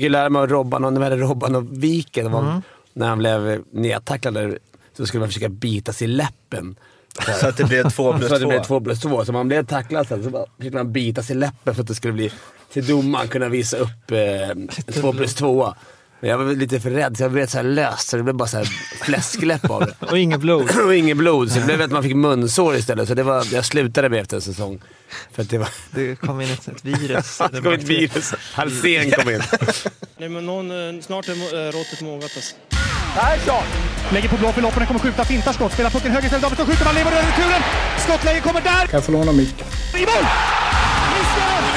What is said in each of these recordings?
fick lära mig av Robban, och, när Robban och Viken, mm. när han blev nedtacklad, så skulle man försöka bita sig i läppen. Så att det blev två plus två? Så att det blev två plus två. Så man blev tacklad sen så fick man bita sig i läppen för att det skulle bli, till domaren kunna visa upp eh, två plus två. Men jag var lite för rädd, så jag blev så här löst så det blev bara så här fläskläpp av det. och inget blod. och inget blod, så det blev att man fick munsår istället. Så det var, jag slutade med efter en säsong. För att det, var... det kom in ett, ett virus. det kom ett virus. Halsén kom in. Nej, men någon, eh, snart är eh, råttet mogat alltså. Persson! Lägger på blå för loppen, kommer skjuta, fintar skott, spelar pucken höger istället, Davidsson skjuter, man lever över returen! Skottläge kommer där! Kan jag få låna micken? I mål!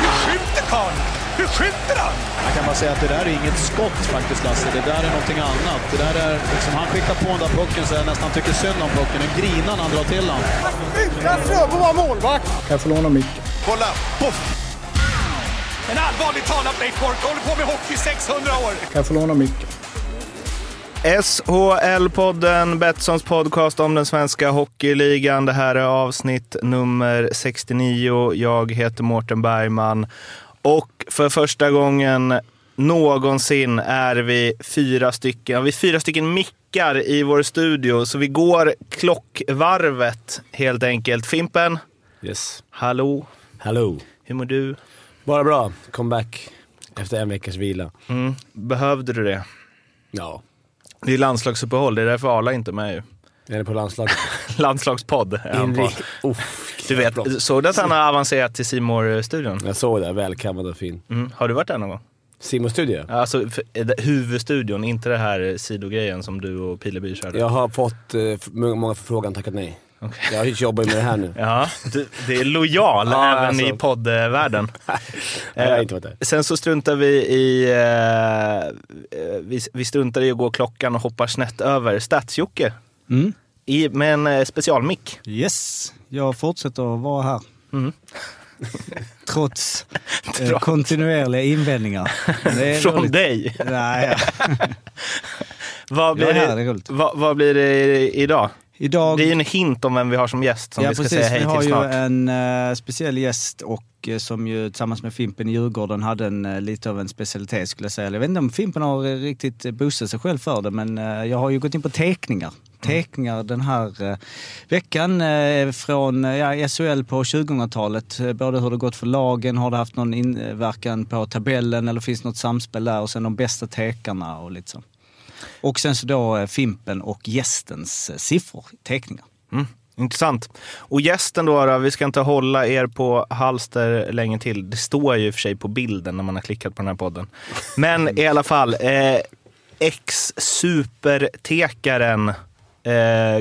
Hur skjuter karln? Hur skjuter han? Jag kan bara säga att det där är inget skott faktiskt Lasse, det där är någonting annat. Det där är, liksom, han skickar på den där pucken så jag nästan tycker synd om pucken. Den grinar när han drar till den. Utan Fröbo var målvakt! Kan jag få låna micken? Kolla! Poff! En allvarligt talad Leif Boork håller på med hockey i 600 år! Kan jag få låna micken? SHL-podden, Betssons podcast om den svenska hockeyligan. Det här är avsnitt nummer 69. Jag heter Mårten Bergman och för första gången någonsin är vi fyra stycken. Vi är fyra stycken mickar i vår studio, så vi går klockvarvet helt enkelt. Fimpen? Yes. Hallå? Hallå. Hur mår du? Bara bra. Comeback efter en veckas vila. Mm. Behövde du det? Ja. Det är landslagsuppehåll, det är därför Arla inte är med ju. Är det på landslaget? Landslagspodd är han på. Oh, du vet, såg du att han har avancerat till simor studion Jag såg det, välkammad och fin. Mm. Har du varit där någon gång? simor studio Alltså huvudstudion, inte det här sidogrejen som du och Pileby körde? Jag har fått eh, många förfrågan, tackat nej. Okay. Jag jobbar ju med det här nu. ja, du, det är lojal ja, även alltså. i poddvärlden. där. Sen så struntar vi i, eh, vi, vi struntar i att gå klockan och hoppar snett över Stats-Jocke. Mm. I, med en eh, specialmick. Yes, jag fortsätter att vara här. Mm. Trots eh, kontinuerliga invändningar. Från roligt. dig? Nej, vad, blir här, det, det vad, vad blir det idag? Idag... Det är ju en hint om vem vi har som gäst som ja, vi ska precis. säga hej till snart. Vi har ju en uh, speciell gäst och uh, som ju tillsammans med Fimpen i Djurgården hade en, lite av en specialitet skulle jag säga. Jag vet inte om Fimpen har riktigt boostat sig själv för det men jag har ju gått in på teckningar. Teckningar den här eh, veckan eh, från eh, ja, SHL på 2000-talet. Både hur det gått för lagen, har det haft någon inverkan på tabellen eller finns något samspel där och sen de bästa tekarna och lite så. Och sen så då Fimpen och gästens siffror, teckningar. Mm. Intressant. Och gästen då, då, vi ska inte hålla er på halster länge till. Det står ju i och för sig på bilden när man har klickat på den här podden. Men i alla fall, eh, ex-supertekaren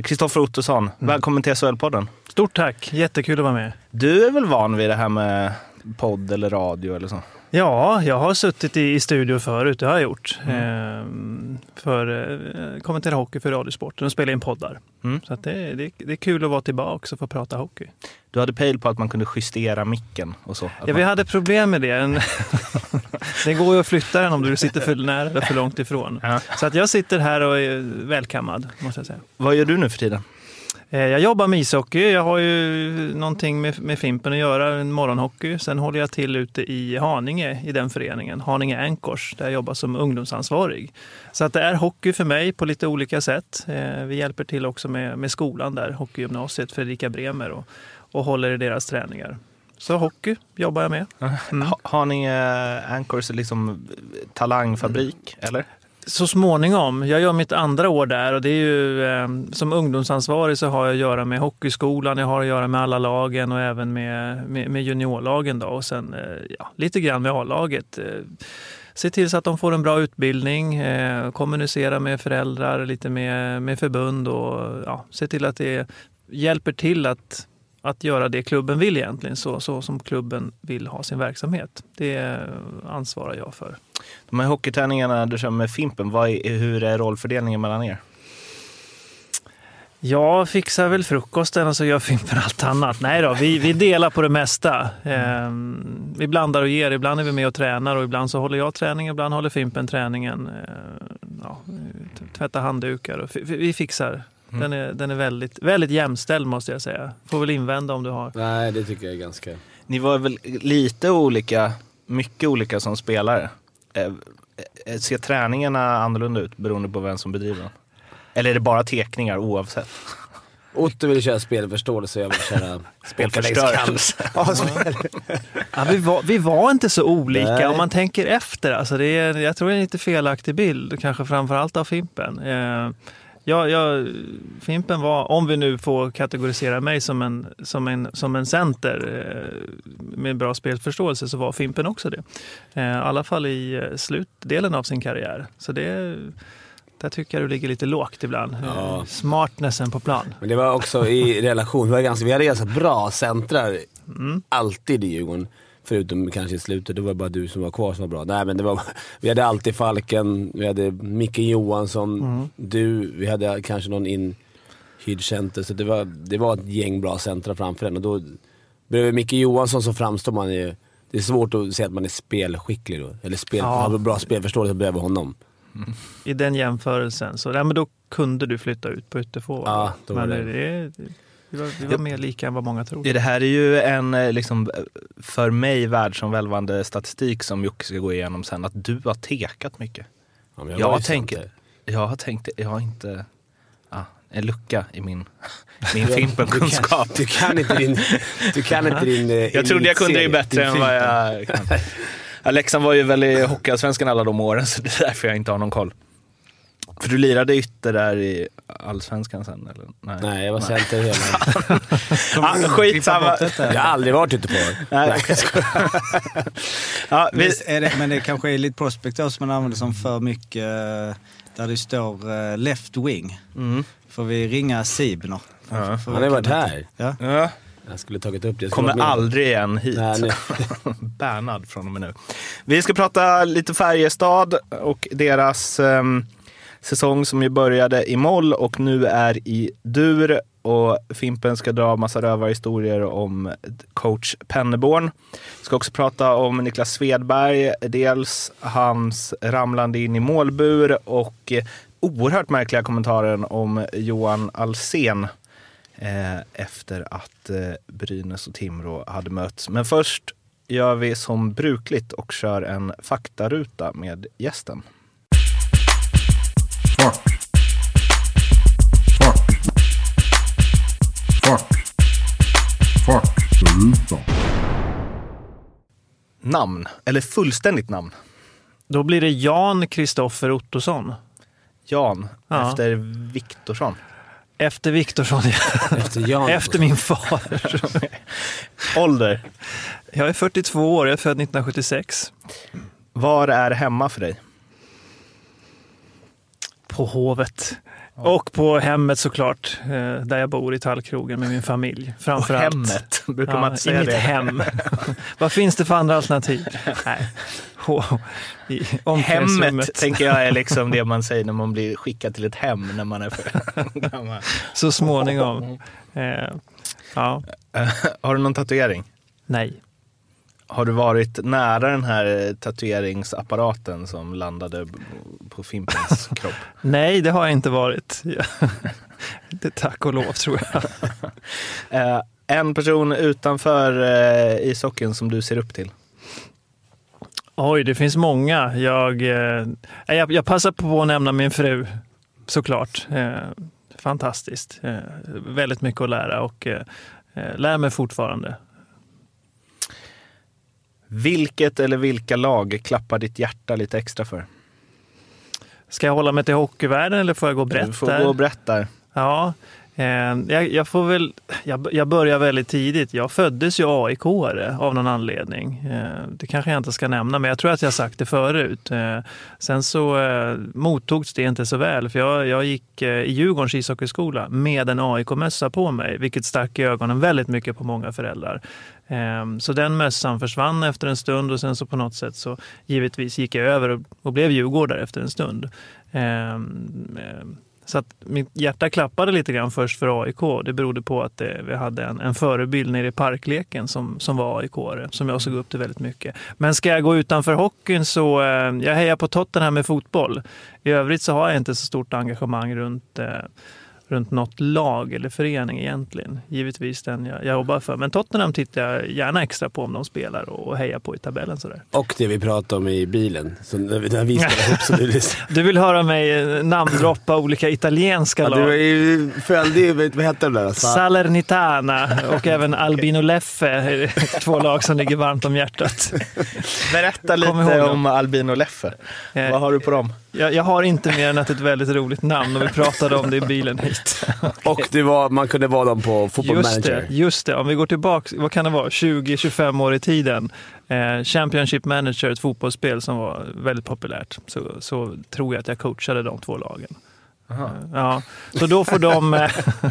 Kristoffer eh, Ottosson, mm. välkommen till SHL-podden. Stort tack, jättekul att vara med. Du är väl van vid det här med podd eller radio eller så? Ja, jag har suttit i, studio förut, det har jag gjort. Mm. Ehm, för eh, kommentera hockey för Radiosporten och spela in poddar. Mm. Så det, det, det, är kul att vara tillbaka och få prata hockey. Du hade pejl på att man kunde justera micken och så? Ja, vi hade problem med det. det går ju att flytta den om du sitter för nära eller för långt ifrån. Ja. Så att jag sitter här och är välkammad, måste jag säga. Vad gör du nu för tiden? Eh, jag jobbar med ishockey. Jag har ju någonting med, med Fimpen att göra, en morgonhockey. Sen håller jag till ute i Haninge i den föreningen, Haninge Ankors, där jag jobbar som ungdomsansvarig. Så att det är hockey för mig på lite olika sätt. Eh, vi hjälper till också med, med skolan där, hockeygymnasiet Fredrika Bremer och, och håller i deras träningar. Så hockey jobbar jag med. Mm. Haninge Ankors är liksom talangfabrik, eller? Så småningom. Jag gör mitt andra år där och det är ju eh, som ungdomsansvarig så har jag att göra med hockeyskolan, jag har att göra med alla lagen och även med, med, med juniorlagen då och sen eh, ja, lite grann med A-laget. Eh, se till så att de får en bra utbildning, eh, kommunicera med föräldrar, lite med, med förbund och ja, se till att det hjälper till att att göra det klubben vill egentligen, så, så som klubben vill ha sin verksamhet. Det ansvarar jag för. De här hockeyträningarna du kör med Fimpen, är, hur är rollfördelningen mellan er? Jag fixar väl frukosten och så gör Fimpen allt annat. Nej då, vi, vi delar på det mesta. Eh, vi blandar och ger. Ibland är vi med och tränar och ibland så håller jag träningen, ibland håller Fimpen träningen. Eh, ja, tvättar handdukar och vi fixar Mm. Den, är, den är väldigt, väldigt jämställd måste jag säga. Får väl invända om du har. Nej, det tycker jag är ganska... Ni var väl lite olika, mycket olika som spelare. Eh, eh, ser träningarna annorlunda ut beroende på vem som bedriver den? Eller är det bara tekningar oavsett? Otto vill köra spelförståelse och jag vill köra Spelförstörelse. Ja, spel. Ja, vi, var, vi var inte så olika Nej. om man tänker efter. Alltså det är, jag tror det är en lite felaktig bild, kanske framförallt av Fimpen. Eh, ja, ja, Fimpen var, om vi nu får kategorisera mig som en, som en, som en center eh, med bra spelförståelse, så var Fimpen också det. Eh, I alla fall i eh, slutdelen av sin karriär. Så det, där tycker jag du ligger lite lågt ibland. Ja. Smartnessen på plan. Men det var också i relation. Vi, var ganska, vi hade ganska bra centrar Mm. alltid i Djurgården. Förutom kanske i slutet, det var bara du som var kvar som var bra. Nej men det var, vi hade alltid Falken, vi hade Micke Johansson, Mm. du, vi hade kanske någon inhyrd center. Så det var, det var ett gäng bra centra framför en. Och då, bredvid Micke Johansson så framstår man ju... Det är svårt att säga att man är spelskicklig då. Eller spel, Ja. har bra spelförståelse bredvid honom. I den jämförelsen, så ja, men då kunde du flytta ut på ytterforward. Ja, då var men det- det, vi var, vi var mer lika än vad många tror. Det här är ju en eh, liksom, för mig världsomvälvande statistik som Jocke ska gå igenom sen. Att du har tekat mycket. Ja, men Jag ju tänker-. Jag har tänkt, jag har inte, ah, en lucka i min, min Du Fimpen-kunskap. kan, du kan inte din... Du kan inte din eh, Jag trodde jag kunde elitserie, bättre än vad jag kan. Ja, Leksand var ju väl i Hockeyallsvenskan alla de åren, så det är därför jag inte har någon koll. För du lirade ytter där i Allsvenskan sen, eller? Nej, jag var center hela... Ah, skitsamma. Jag har aldrig varit ute på Nej. Ja, vi, Visst är det, men det kanske är lite prospect då som man använder som för mycket, eh, där det står eh, left wing. mm. Får vi ringa Sibner? Ja. Han har varit här. Ja. ja. Jag skulle tagit upp det. Kommer aldrig igen hit. Nej, nej. Bernhard från och med nu. Vi ska prata lite Färjestad och deras ehm, säsong som ju började i moll och nu är i dur. Och Fimpen ska dra massa rövarhistorier om coach Penneborn. Ska också prata om Niklas Svedberg. Dels hans ramlande in i målbur och oerhört märkliga kommentaren om Johan Alsen eh, efter att eh, Brynäs och Timrå hade mötts. Men först gör vi som brukligt och kör en faktaruta med gästen. Namn, eller fullständigt namn. Då blir det Jan Kristoffer Ottosson. Jan, Ja. efter Viktorsson. Efter Viktorsson. Efter Jan. efter min far. Ålder, Jag är 42 år, jag är född 1976. var är hemma för dig? På Hovet. Och på hemmet såklart, eh, där jag bor i Tallkrogen med min familj. Och Framför allt. hemmet, brukar Ja, man inte I säga mitt det? hem. Vad finns det för andra alternativ? Nej. I. Hemmet tänker jag är liksom det man säger när man blir skickad till ett hem när man är för gammal. Så småningom. Eh, ja, Har du någon tatuering? nej. Har du varit nära den här tatueringsapparaten som landade på Fimpens kropp? Nej, det har jag inte varit. Det tack och lov tror jag. Eh, en person utanför eh, ishockeyn som du ser upp till? Oj, det finns många. Jag, eh, jag, jag passar på att nämna min fru, såklart. Eh, fantastiskt. Eh, väldigt mycket att lära och eh, eh, lär mig fortfarande. Vilket eller vilka lag klappar ditt hjärta lite extra för? Ska jag hålla mig till hockeyvärlden eller får jag gå brett Du får där? gå och berätta. Ja, eh, jag, jag får väl... Jag, jag börjar väldigt tidigt. Jag föddes ju aik av någon anledning. Eh, det kanske jag inte ska nämna, men jag tror att jag sagt det förut. Eh, sen så eh, mottogs det inte så väl, för jag, jag gick eh, i Djurgårdens ishockeyskola med en AIK-mössa på mig, vilket stack i ögonen väldigt mycket på många föräldrar. Ehm, så den mössan försvann efter en stund och sen så på något sätt så givetvis gick jag över och, blev djurgårdare efter en stund. Ehm, ehm, så att mitt hjärta klappade lite grann först för AIK. Det berodde på att det, vi hade en, en förebild nere i parkleken som, som var aik som jag såg upp till väldigt mycket. Men ska jag gå utanför hockeyn så eh, jag hejar på Tottenham med fotboll. I övrigt så har jag inte så stort engagemang runt, eh, runt något lag eller förening egentligen. Givetvis den jag, jag jobbar för. Men Tottenham tittar jag gärna extra på om de spelar och hejar på i tabellen. Sådär. Och det vi pratade om i bilen, så när vi- när vi spelade ihop. Så du, Du vill höra mig eh, namndroppa olika italienska ja, lag? du var ju- följde ju, vad hette de där? Sa- Salernitana och även Albino Leffe, två lag som ligger varmt om hjärtat. Berätta lite om Albino Leffe. Eh, Vad har du på dem? Jag, jag har inte mer än att ett väldigt roligt namn och vi pratade om det i bilen hit. Och det var, man kunde vara dem på Football Just Manager. det, just det. Om vi går tillbaka, vad kan det vara, 20-25 år i tiden. Eh, Championship Manager, ett fotbollsspel som var väldigt populärt. Så, så tror jag att jag coachade de två lagen. Ja, så då får de, eh,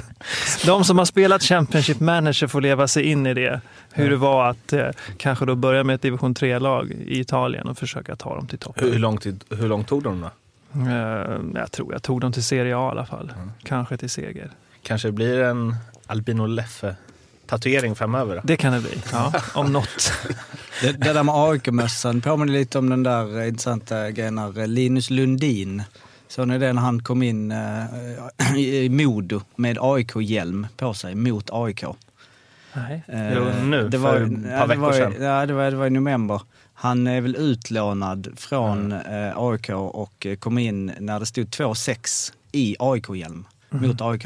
de som har spelat Championship Manager får leva sig in i det. Hur det var att eh, kanske då börja med ett division 3-lag i Italien och försöka ta dem till toppen. Hur långt, hur långt tog de då? Eh, Jag tror jag tog dem till Serie A i alla fall. Kanske till seger. Kanske det blir en Albino Leffe-tatuering framöver? Då? Det kan det bli, ja, om något. Det, det där med AIK-mössan påminner lite om den där intressanta grejen när Linus Lundin, det när han kom in eh, i Modo med AIK-hjälm på sig mot AIK? Nej. Jo, nu, det var, för ett par ja, det veckor var, sedan. Ja, det var, det var i november. Han är väl utlånad från eh, AIK och kom in när det stod 2-6 i AIK-hjälm mot AIK.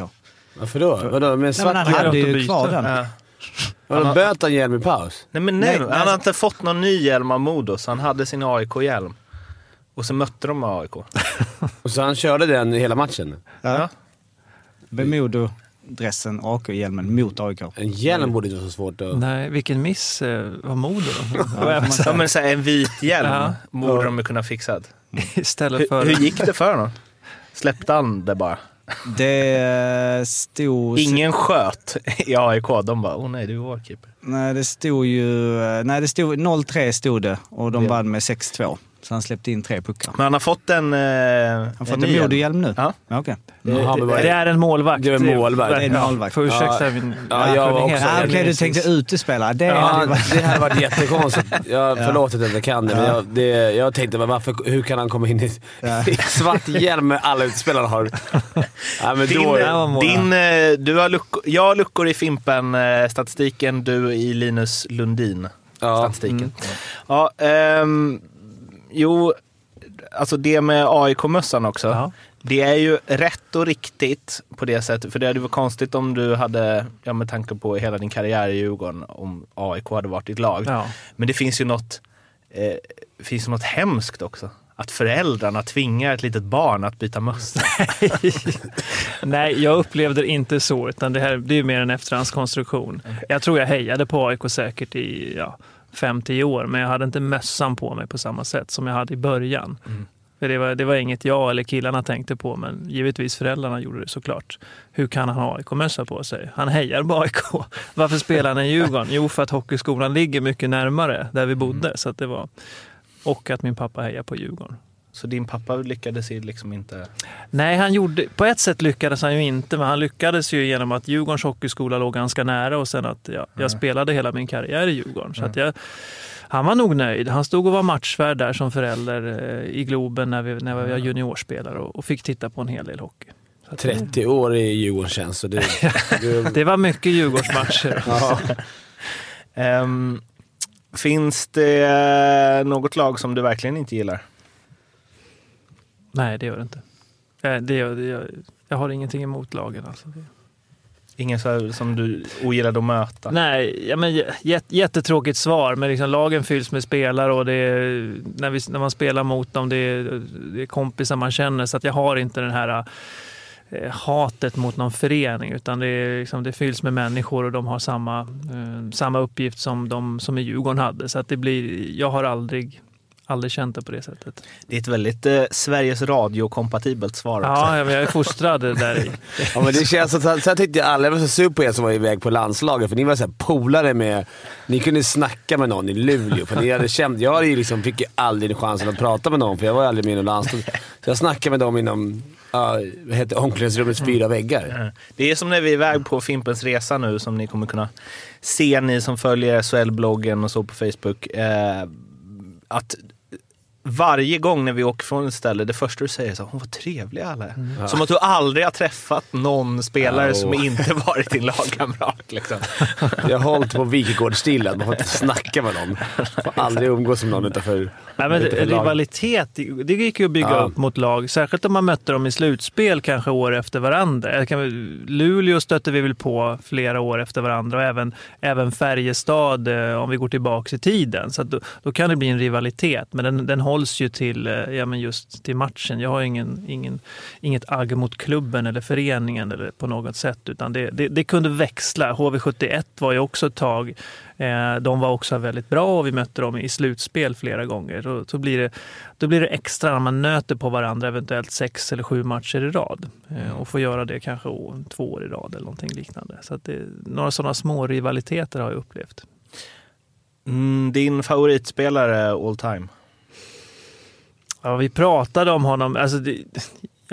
Varför då? Vadå, med en Nej, svart men han hade ju kvar den. Ja. Vadå, böt han hjälm i paus? Nej men Nej, nej, nej, han har inte fått någon ny hjälm av Modo, så han hade sin AIK-hjälm. Och så mötte de AIK. Och så han körde den hela matchen? Ja. Med Modo-dressen, AIK-hjälmen mot AIK. En hjälm borde inte vara så svårt att... Nej, vilken miss eh, var Modo då. Ja, men så här, en vit hjälm Ja. borde de ju kunna fixa. Istället Hur, för... hur gick det för honom? Släppte han det bara? Det stod... Ingen sköt i AIK. De bara, åh nej, du är vår keeper. Nej, det stod ju... eh, Nej, det stod 0-3 stod det och de Ja. vann med 6-2. Så han släppte in tre puckar. Men han har fått en, eh, Han har fått en ny hjälm. Modo-hjälm nu? Ja. Okej. Jaha, men vad Det är en målvakt. Det är en målvakt. Det är en målvakt. Får ursäkta Ja. min... Ja, jag var också- Ja, jag Okej, du minns- tänkte utespelare. Det Ja, hade varit... det här var jättekonstigt. Jag, förlåt att jag inte kan det, men Ja. jag, det, jag tänkte varför, hur kan han komma in i, Ja. i svart hjälm med alla utspelarna har? Ja, men Din, då, din, eh, du har luckor, jag har luckor i Fimpen-statistiken, du i Linus Ja. Lundin-statistiken. Ja, ehm, jo, alltså det med AIK-mössan också. Ja. Det är ju rätt och riktigt på det sättet. För det hade varit konstigt om du hade, ja med tanke på hela din karriär i Djurgården, om AIK hade varit ditt lag. Ja. Men det finns ju något, eh, finns något hemskt också. Att föräldrarna tvingar ett litet barn att byta mössa. Nej, jag upplevde det inte så, utan det, här, det är mer en efterhandskonstruktion. Jag tror jag hejade på AIK säkert i ja, 5-10 år, men jag hade inte mössan på mig på samma sätt som jag hade i början. För det, var, det var inget jag eller killarna tänkte på, men givetvis föräldrarna gjorde det såklart. Hur kan han ha AIK-mössa på sig? Han hejar på AIK. Varför spelar han i Djurgården? Jo, för att hockeyskolan ligger mycket närmare där vi bodde. Så att det var, och att min pappa hejar på Djurgården. Så din pappa lyckades ju liksom inte... Nej, han gjorde, på ett sätt lyckades han ju inte, men han lyckades ju genom att Djurgårdens hockeyskola låg ganska nära och sen att jag, jag spelade hela min karriär i Djurgården. Så att jag, han var nog nöjd. Han stod och var matchvärd där som förälder eh, i Globen när vi, när vi var juniorspelare och, och fick titta på en hel del hockey. Så att, 30 år i Djurgården känns så det, det, det var mycket Djurgårdsmatcher. Ehm, finns det något lag som du verkligen inte gillar? Nej, det gör det inte. Det gör, det gör, jag har ingenting emot lagen. Alltså. Det- Ingen så här som du ogillade att möta? Nej, ja, men jät, jättetråkigt svar, men liksom lagen fylls med spelare och det är, när, vi, när man spelar mot dem, det är, det är kompisar man känner. Så att jag har inte den här eh, hatet mot någon förening, utan det, är, liksom, det fylls med människor och de har samma, eh, samma uppgift som de som i Djurgården hade. Så att det blir, jag har aldrig, aldrig känt det på det sättet. Det är ett väldigt eh, Sveriges Radio-kompatibelt svar också. Ja, jag, jag är fostrad där i. ja, men det känns så, så, tyckte jag alla var så sur på er som var iväg på landslaget, för ni var så polare med... Ni kunde snacka med någon i Luleå, för ni hade känt... Jag hade liksom, fick ju aldrig chansen att prata med någon, för jag var aldrig med i något landslag. Så jag snackade med dem inom uh, heter omklädningsrummets fyra väggar. Det är som när vi är iväg på Fimpens Resa nu som ni kommer kunna se, ni som följer SHL-bloggen och så på Facebook. Eh, att varje gång när vi åker från ett ställe, det första du säger är så hon var trevliga alla är." Som att du aldrig har träffat någon spelare Ja, som inte varit din lagkamrat. Liksom. Jag har hållit på Wikegårdsdillen, man får inte snacka med någon. Får aldrig umgås med någon utanför, Nej, men rivalitet, det- gick ju att bygga Ja. upp mot lag. Särskilt om man mötte dem i slutspel kanske år efter varandra. Luleå stötte vi väl på flera år efter varandra och även, även Färjestad eh, om vi går tillbaka i tiden. Så då, då kan det bli en rivalitet, men den, den hålls ju till, eh, ja, men just till matchen. Jag har ingen, ingen, inget agg mot klubben eller föreningen eller på något sätt, utan det, det, det kunde växla. HV71 var ju också ett tag De var också väldigt bra och vi mötte dem i slutspel flera gånger. Då, då, blir, det, då blir det extra när man nöter på varandra eventuellt sex eller sju matcher i rad. Eh, Och får göra det kanske två år i rad eller någonting liknande. Så det, några sådana små rivaliteter har jag upplevt. Mm, din favoritspelare all time? Ja, vi pratade om honom. Alltså det,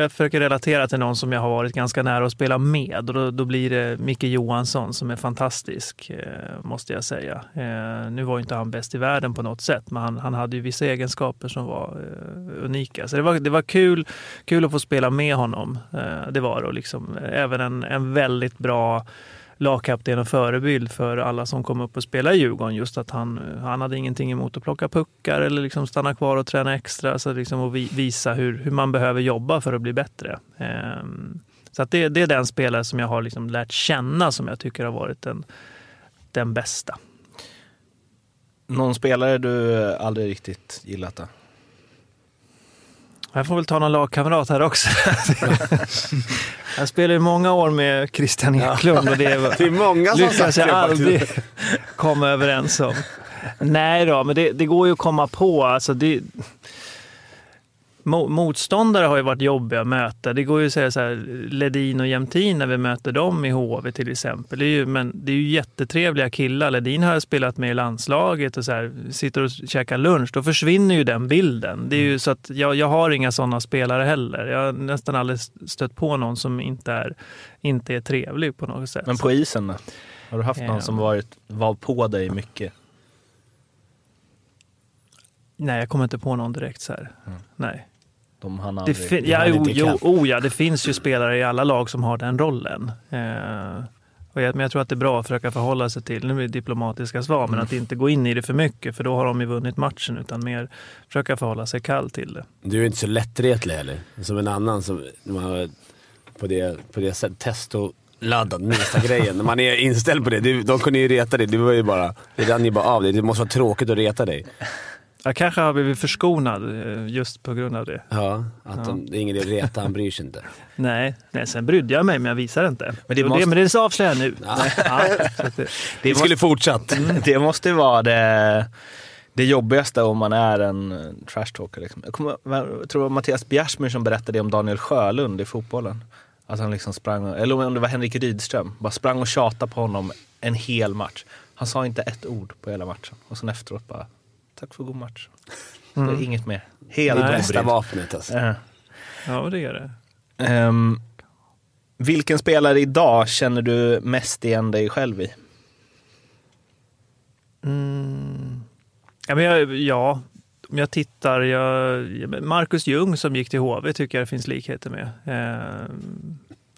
jag försöker relatera till någon som jag har varit ganska nära att spela med. Och då, då blir det Micke Johansson som är fantastisk, eh, måste jag säga. Eh, nu var ju inte han bäst i världen på något sätt, men han, han hade ju vissa egenskaper som var eh, unika. Så det var, det var kul, kul att få spela med honom. Eh, det var det. Och liksom, eh, även en, en väldigt bra lagkapten och förebild för alla som kom upp och spelade i Djurgården. Just att han, han hade ingenting emot att plocka puckar eller liksom stanna kvar och träna extra. Så liksom och vi- visa hur, hur man behöver jobba för att bli bättre. Ehm, Så att det, det är den spelare som jag har liksom lärt känna som jag tycker har varit den, den bästa. Någon spelare du aldrig riktigt gillat då? Jag får väl ta någon lagkamrat här också. jag spelade ju många år med Christian Eklund och det Det är många som lyckas jag aldrig komma överens om. Nej då, men det, det går ju att komma på. Alltså det, mo- motståndare har ju varit jobbiga att möta. Det går ju att säga så här, Ledin och Jämtin när vi möter dem i HV till exempel. Det är ju, men det är ju jättetrevliga killar. Ledin har jag spelat med i landslaget och så här, sitter och käkar lunch. Då försvinner ju den bilden. Det är ju så att jag, jag har inga sådana spelare heller. Jag har nästan aldrig stött på någon som inte är, inte är trevlig på något sätt. Men på isen då? Har du haft någon Eh. som varit, var på dig mycket? Nej, jag kommer inte på någon direkt så här. Nej. De hann Det aldrig... fin- det ja, här är jo, jo, oh, ja, det finns ju spelare i alla lag som har den rollen. Eh, och jag, men jag tror att det är bra att försöka förhålla sig till, nu blir det diplomatiska svar, men att inte gå in i det för mycket för då har de ju vunnit matchen utan mer försöka förhålla sig kall till det. Du är inte så lättretlig heller. Som en annan som på det, på det sättet. Testoladdad, minsta grejen. När man är inställd på det. De kunde ju reta dig. Du var ju bara, det rann ju bara av dig. Det måste vara tråkigt att reta dig. Jag kanske har blivit förskonad eh, just på grund av det. Ja, att de, det är ingen idé att reta, han bryr sig inte. Nej, nej sen brydde jag mig men jag visar inte. Men det det, måste- det, men det avslöjar jag nu. Ja, så att det, Vi skulle fortsatt. Det måste ju vara det, det jobbigaste om man är en eh, trash talker. Liksom. Jag, kommer, jag tror det var Mattias Bjärsmyr som berättade det om Daniel Sjölund i fotbollen. Att han liksom sprang, eller om det var Henrik Rydström, bara sprang och tjatade på honom en hel match. Han sa inte ett ord på hela matchen. Och sen efteråt bara, tack för god match. Det är inget mer. Helt Nej. Bästa obrydd. vapnet alltså. Ja, det är det. Ehm, vilken spelare idag känner du mest igen dig själv i? Mm. Ja, men jag, ja, om jag tittar. Jag, Marcus Ljung som gick till HV tycker jag det finns likheter med. Eh,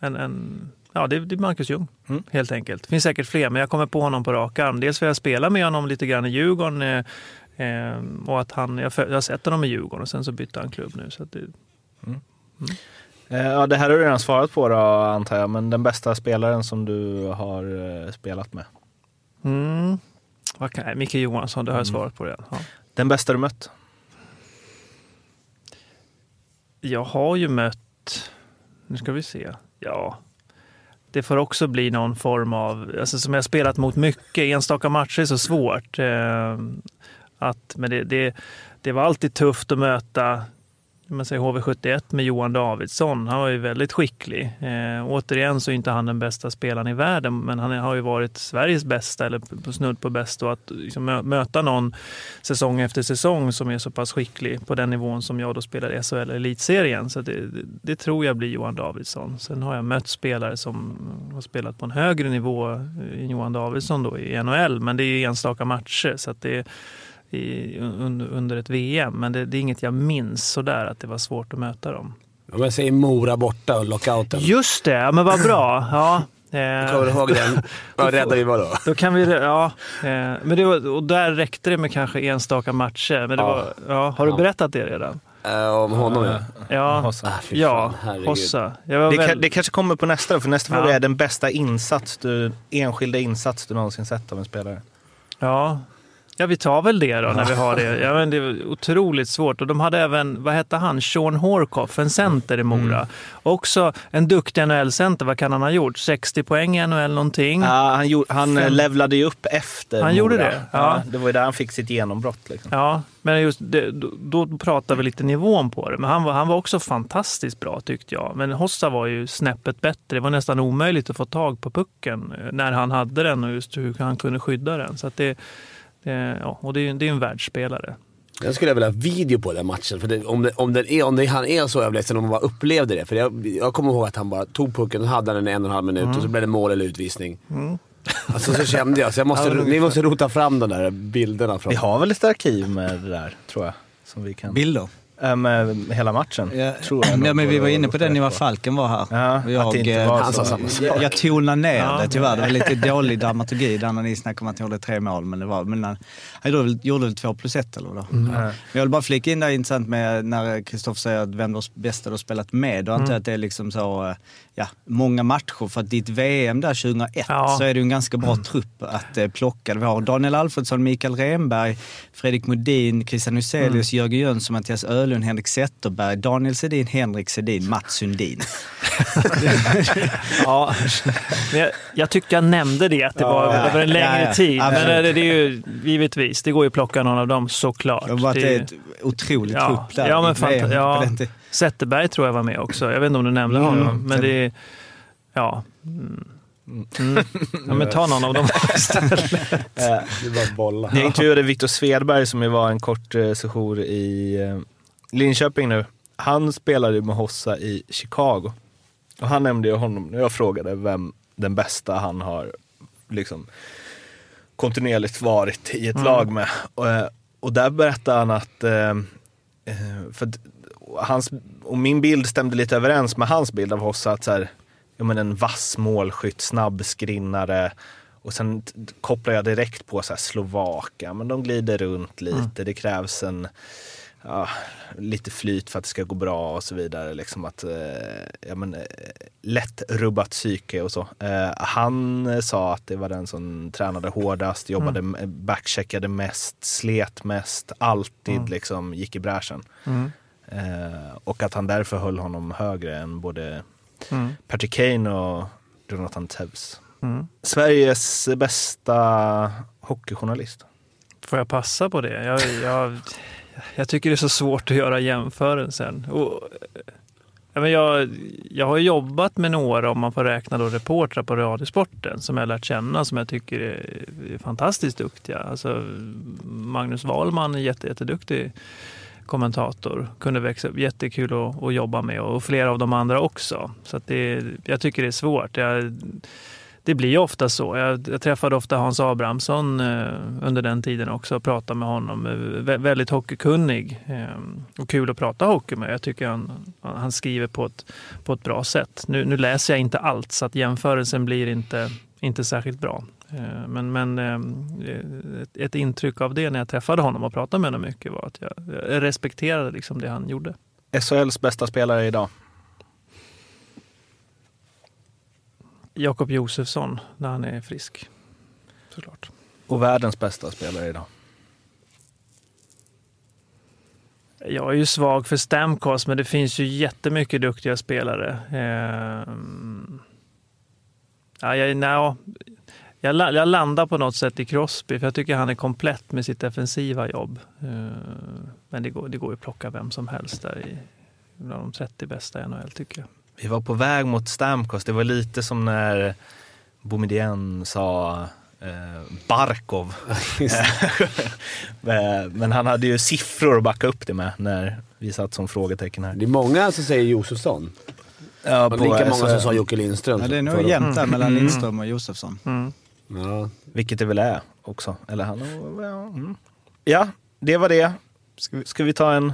en, en, ja, det, det är Marcus Ljung, Mm. helt enkelt. Det finns säkert fler, men jag kommer på honom på rak arm. Dels för att jag spelar med honom lite grann i Djurgården eh, eh, och att han, jag, jag har sett honom i Djurgården och sen så bytte han klubb nu. Så det, Eh, Ja, det här har du redan svarat på då, antar jag, men den bästa spelaren som du har eh, spelat med? mm, nej, Micke Johansson, det har jag Mm. svarat på redan. Ja. Den bästa du mött? Jag har ju mött, nu ska vi se, ja, det får också bli någon form av, alltså som jag spelat mot mycket, enstaka matcher är så svårt. Eh, att, men det, det, det var alltid tufft att möta man säger HV71 med Johan Davidsson. Han var ju väldigt skicklig. Eh, återigen så är inte han den bästa spelaren i världen, men han har ju varit Sveriges bästa, eller på snudd på bäst. Och att liksom möta någon säsong efter säsong som är så pass skicklig på den nivån som jag då spelar i SHL elitserien. Så det, det, det tror jag blir Johan Davidsson. Sen har jag mött spelare som har spelat på en högre nivå än Johan Davidsson då i NHL, men det är enstaka matcher. Så att det, i, under, under ett VM. Men det, det är inget jag minns sådär att det var svårt att möta dem. Om jag säger Mora borta och lockouten. Just det, ja, men vad bra. Ja, Kommer du ihåg den? Vad rädda vi var då? Då kan vi, ja. Eh, men det var, och där räckte det med kanske enstaka matcher. Men det Ja. var, ja, har du Ja. berättat det redan? Eh, om honom ja. Ja, Hossa. Ah, ja. Hossa. Jag Det, väl, det kanske kommer på nästa, för nästa Ja. fråga är den bästa insats du, enskilda insats du någonsin sett av en spelare. ja. Ja, vi tar väl det då när vi har det. Ja, men det var otroligt svårt. Och de hade även, vad hette han, Sean Horkoff, en center i Mora. Mm. Också en duktig NHL-center. Vad kan han ha gjort? 60 poäng i NHL någonting? Ja, han gjorde, han eh, Fem. levlade ju upp efter Han gjorde Mora. det? Ja. det var ju där han fick sitt genombrott. Liksom. Ja, men just det, då, då pratar vi lite nivån på det. Men han var, han var också fantastiskt bra tyckte jag. Men Hossa var ju snäppet bättre. Det var nästan omöjligt att få tag på pucken eh, när han hade den och just hur han kunde skydda den. Så att det, det, ja, och det, är- det är en världsspelare. Jag skulle vilja ha video på den matchen. För det, om, det, om, den är, om det, han är så överlägsen, om man bara upplevde det. För jag, jag kommer ihåg att han bara tog pucken och hade den i en och en halv minut och så blev det mål eller utvisning. Alltså så kände jag. Så jag måste, ni måste rota fram de där bilderna. Från. Vi har väl ett arkiv med det där, tror jag. Som vi kan... Bilder. Med hela matchen. Ja, tror jag ja, men vi var inne på det när. Falken var här. Ja, jag, att det inte eh, var så. sak. jag, jag tonade ner Ja. det tyvärr. Det var lite dålig dramaturgi där när ni snackade om att han gjorde tre mål. Men det var, men han, han gjorde, väl, gjorde väl två plus ett eller då. Mm. Men jag vill bara flika in där intressant med när Kristoffer säger att vem det bästa du har spelat med. Då antar jag att det är liksom så, eh, ja, många matcher. För att ditt VM där 2001 Ja. så är det en ganska bra trupp att eh, plocka. Vi har Daniel Alfredsson, Mikael Renberg, Fredrik Modin, Christian Huselius, Jörgen Jönsson, Mattias Öhlund, Henrik Zetterberg, Daniel Sedin, Henrik Sedin, Mats Sundin. Ja, jag, jag tyckte jag nämnde det, att det var Ja, över en längre ja, ja. tid. Men det, det är ju givetvis, det går ju att plocka någon av dem såklart. Det varit Det- ett otroligt Ja, trupp där. ja, men fanta- ja. Zetterberg tror jag var med också. Jag vet inte om du nämnde Mm. honom. Men det är... Ja. Mm. Mm. ja men ta någon av dem istället. Det är bara bolla. Jag intervjuade Viktor Svedberg som ju var en kort eh, sejour i eh, Linköping nu. Han spelade ju med Hossa i Chicago. Och han nämnde ju honom när jag frågade vem den bästa han har liksom kontinuerligt varit i ett Mm. lag med. Och, eh, och där berättade han att, eh, eh, för att hans, och min bild stämde lite överens med hans bild av Hossa, att så här, ja, men en vass målskytt, snabb skrinnare. Och sen kopplar jag direkt på så här Slovaka, men de glider runt lite. Det krävs en ja, lite flyt för att det ska gå bra och så vidare. Liksom att, eh, ja, men, eh, lätt rubbat psyke och så. Eh, han sa att det var den som tränade hårdast, jobbade, mm. backcheckade mest, slet mest, alltid liksom gick i bräschen. Mm. Och att han därför höll honom högre än både Mm. Patrick Kane och Jonathan Tevs. Mm. Sveriges bästa hockeyjournalist. Får jag passa på det? Jag, jag, jag tycker det är så svårt att göra jämförelsen. Och, men jag, jag har jobbat med några, om man får räkna då, reportrar på Radiosporten som jag lärt känna som jag tycker är, är fantastiskt duktiga. Alltså, Magnus Wahlman är jätte, jätteduktig kommentator. Kunde växa upp, jättekul att, att jobba med och flera av de andra också. Så att det, jag tycker det är svårt. Jag, det blir ofta så. Jag, jag träffade ofta Hans Abrahamsson eh, under den tiden också och pratade med honom. Eh, vä- väldigt hockeykunnig eh, och kul att prata hockey med. Jag tycker han, han skriver på ett, på ett bra sätt. Nu, nu läser jag inte allt så att jämförelsen blir inte, inte särskilt bra. Eh, men men eh, ett, ett intryck av det när jag träffade honom och pratade med honom mycket var att jag, jag respekterade liksom det han gjorde. SHLs bästa spelare idag. Jakob Josefsson när han är frisk. Såklart. Och världens bästa spelare idag. Jag är ju svag för Stamkos, men det finns ju jättemycket duktiga spelare. Ehm, ja, jag, no, jag, jag landar på något sätt i Crosby, för jag tycker han är komplett med sitt defensiva jobb. Ehm, men det går, det går ju att plocka vem som helst där i bland de 30 bästa i NHL, tycker jag. Vi var på väg mot Stamkos. Det var lite som när Boumedienne sa eh, Barkov. Eh, Men han hade ju siffror att backa upp det med när vi satt som frågetecken här. Det är många som säger Josefsson. Ja, Och lika många som sa Jocke Lindström. Ja, det är nog jämnt där mellan Mm. Lindström och Josefsson. Mm. Ja. Vilket det väl är också. Eller han ja, mm. ja, det var det. Ska vi, ska vi ta en...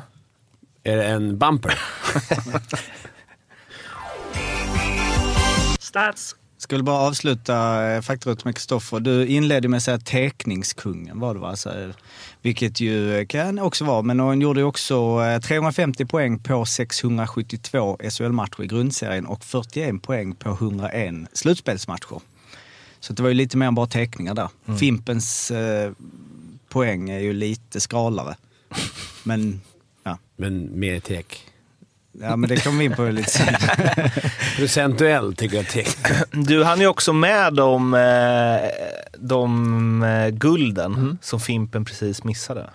Är det en bumper? Stats! Skulle bara avsluta eh, faktarutt med Kristoffer. Du inledde med att säga teckningskungen var det va? Så, vilket ju kan också vara, men hon gjorde ju också eh, 350 poäng på 672 SHL-matcher i grundserien och 41 poäng på 101 slutspelsmatcher. Så det var ju lite mer än bara teckningar där. Fimpens eh, poäng är ju lite skralare. Men, ja. Men mer tek. Ja, men det kommer vi in på lite senare. Procentuellt tycker jag. Du hann ju också med de, eh, de eh, gulden Mm. som Fimpen precis missade.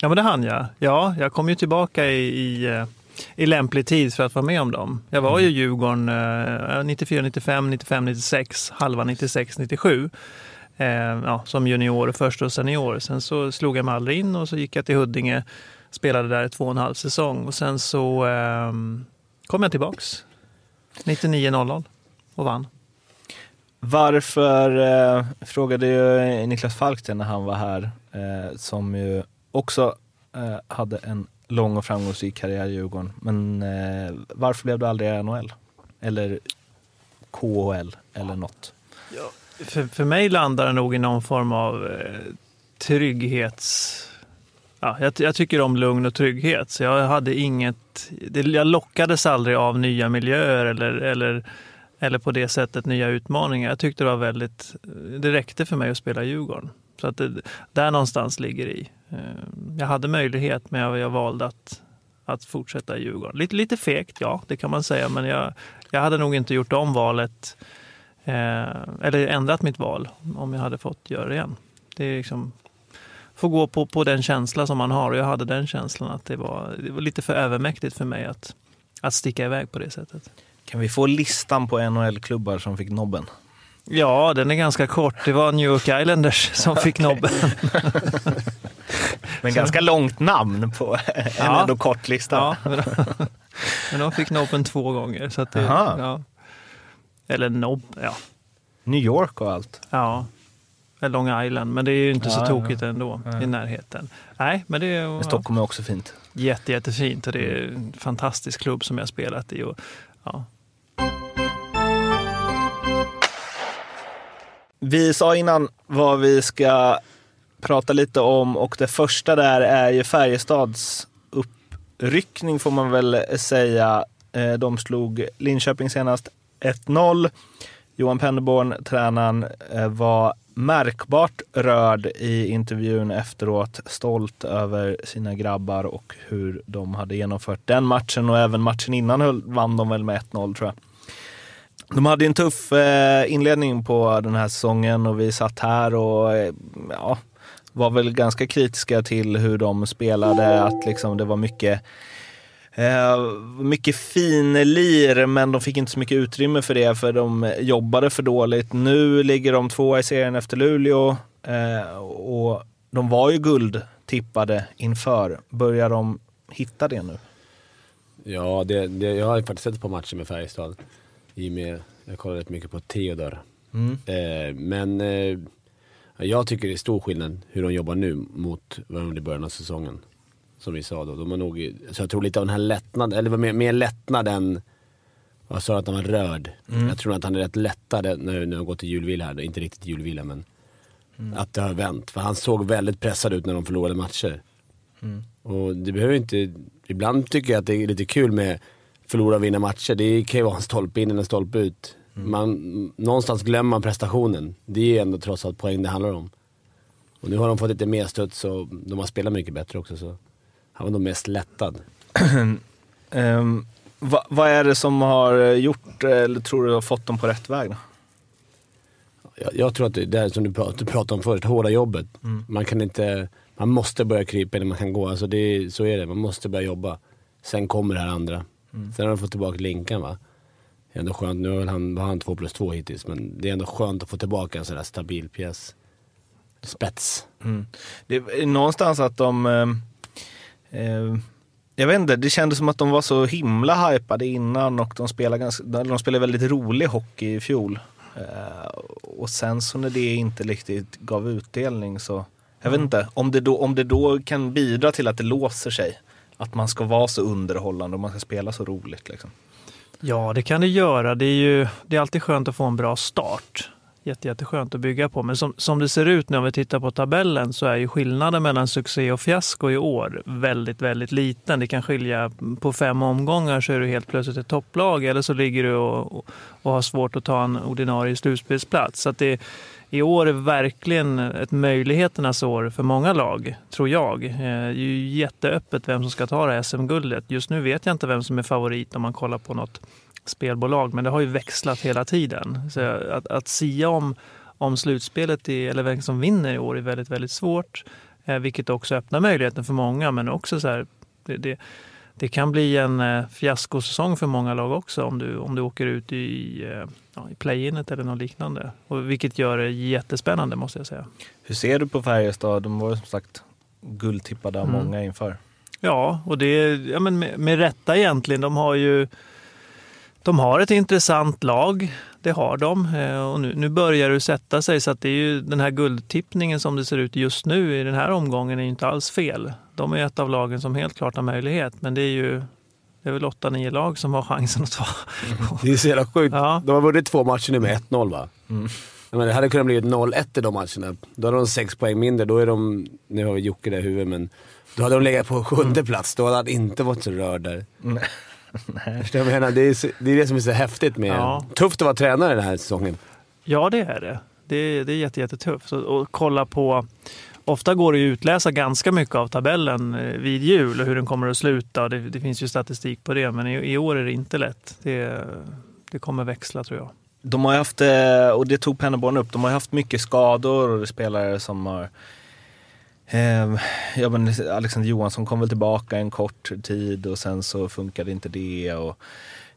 Ja, men det hann jag. Ja, jag kom ju tillbaka i, i, eh, i lämplig tid för att vara med om dem. Jag var ju i Djurgården eh, 94, 95, 95, 96, halva 96, 97. Eh, ja, som junior, först och senior. Sen så slog jag mig aldrig in och så gick jag till Huddinge, spelade där två och en halv säsong och sen så eh, kom jag tillbaks 99-00 och vann. Varför, eh, frågade ju Niklas Falk det när han var här, eh, som ju också eh, hade en lång och framgångsrik karriär i Djurgården. Men eh, varför blev du aldrig NHL? Eller KHL eller något? För, för mig landar det nog i någon form av eh, trygghets... Ja, jag, jag tycker om lugn och trygghet, så jag hade inget... Det, jag lockades aldrig av nya miljöer eller, eller, eller på det sättet nya utmaningar. Jag tyckte det var väldigt... Det räckte för mig att spela Djurgården. Så att det, där någonstans ligger i. Eh, jag hade möjlighet, men jag, jag valde att, att fortsätta i Djurgården. Lite, lite fegt, ja, det kan man säga, men jag, jag hade nog inte gjort om valet Eh, eller ändrat mitt val om jag hade fått göra det igen. Det är liksom, får gå på, på den känsla som man har och jag hade den känslan att det var, det var lite för övermäktigt för mig att, att sticka iväg på det sättet. Kan vi få listan på NHL-klubbar som fick nobben? Ja, den är ganska kort. Det var New York Islanders som fick nobben. Men ganska långt namn på en Ja. ändå kort lista. Ja, men, men de fick nobben två gånger. Så det, ja. Eller nobb, ja. New York och allt. ja. Eller Long Island, men det är ju inte så Ja, tokigt ändå i närheten. Nej, men det är... Men Stockholm är också fint. Jätte, jättefint och det är en fantastisk klubb som jag spelat i. Och, ja. Vi sa innan vad vi ska prata lite om och det första där är ju Färjestads uppryckning får man väl säga. Eh, De slog Linköping senast 1-0. Johan Penneborn, tränaren, eh, var märkbart rörd i intervjun efteråt. Stolt över sina grabbar och hur de hade genomfört den matchen och även matchen innan vann de väl med 1-0 tror jag. De hade en tuff eh, inledning på den här säsongen och vi satt här och eh, ja, var väl ganska kritiska till hur de spelade. Att liksom det var mycket, mycket finlir men de fick inte så mycket utrymme för det för de jobbade för dåligt. Nu ligger de tvåa i serien efter Luleå eh, och de var ju guldtippade inför. Börjar de hitta det nu? Ja, det, det, jag har faktiskt sett på matcher med Färjestad. I och med, jag kollar rätt mycket på Theodor. Mm. Eh, men eh, jag tycker det är stor skillnad hur de jobbar nu mot vad de gjorde i början av säsongen. Som vi sa då. De har nog, så jag tror lite av den här lättnaden, eller mer, mer lättnad än, vad sa att han var rörd? Jag tror att han är rätt lättad när, när de går till julvila här. Inte riktigt julvila men att det har vänt. För han såg väldigt pressad ut när de förlorade matcher. Och det behöver inte, ibland tycker jag att det är lite kul med förlora och vinna matcher. Det kan ju vara en stolpe in eller en stolpe ut. Man, någonstans glömmer man prestationen. Det är ju ändå trots allt poäng det handlar om. Och nu har de fått lite mer studs och de har spelat mycket bättre också så han var nog mest lättad. Ehm, vad, vad är det som har gjort, eller tror du har fått dem på rätt väg? Då? Jag, jag tror att det är som du prat- du pratade om förut, hårda jobbet. Man kan inte, man måste börja krypa innan man kan gå. Alltså det, så är det, man måste börja jobba. Sen kommer det här andra. Sen har de fått tillbaka Linkan va. Det är ändå skönt, nu har han, var han två plus två hittills, men det är ändå skönt att få tillbaka en sån där stabil pjäs. Spets. Det är någonstans att de... Eh, jag vet inte, det kändes som att de var så himla hypade innan och de spelade, ganska, de spelade väldigt rolig hockey i fjol. Eh, och sen så när det inte riktigt gav utdelning så... Jag vet inte, om det, då, om det då kan bidra till att det låser sig. Att man ska vara så underhållande och man ska spela så roligt. Liksom. Ja, det kan det göra. Det är ju det är alltid skönt att få en bra start. Jätte, jätteskönt att bygga på. Men som, som det ser ut nu om vi tittar på tabellen så är ju skillnaden mellan succé och fiasko i år väldigt, väldigt liten. Det kan skilja på fem omgångar så är du helt plötsligt ett topplag eller så ligger du och, och, och har svårt att ta en ordinarie slutspelsplats. Så att det, i år är verkligen ett möjligheternas år för många lag, tror jag. Eh, det är ju jätteöppet vem som ska ta det här SM-guldet. Just nu vet jag inte vem som är favorit om man kollar på något spelbolag, men det har ju växlat hela tiden. Så att, att sia om, om slutspelet, i, eller vem som vinner i år, är väldigt, väldigt svårt. Eh, vilket också öppnar möjligheten för många, men också så här, det, det, det kan bli en eh, fiaskosäsong för många lag också om du, om du åker ut i, eh, ja, i play-inet eller något liknande. Och vilket gör det jättespännande måste jag säga. Hur ser du på Färjestad? De var som sagt guldtippade av Mm. många inför. Ja, och det ja, men med, med rätta egentligen. De har ju de har ett intressant lag, det har de. Eh, Och nu, nu börjar det sätta sig så att det är ju den här guldtippningen som det ser ut just nu i den här omgången är ju inte alls fel. De är ett av lagen som helt klart har möjlighet, men det är ju det är väl 8-9 lag som har chansen att ta. Det är så jävla sjukt. Ja. De har vunnit två matcher nu med 1-0 va? Mm. Menar, det hade kunnat bli 0-1 i de matcherna. Då hade de sex poäng mindre. Då är de, nu har vi Jocke där i huvudet, men då hade de legat på sjunde plats. Då hade han inte varit så rörd där. Nej. Jag menar? Det är, så, det är det som är så häftigt med... Ja. Tufft att vara tränare den här säsongen. Ja, det är det. Det är, det är jätte, jättetufft. Och kolla på... Ofta går det ju att utläsa ganska mycket av tabellen eh, vid jul och hur den kommer att sluta. Det, det finns ju statistik på det, men i, i år är det inte lätt. Det, det kommer växla tror jag. De har haft, eh, och det tog Pennerborn upp, de har haft mycket skador och spelare som har Eh, ja, men Alexander Johansson kom väl tillbaka en kort tid och sen så funkade inte det. Och,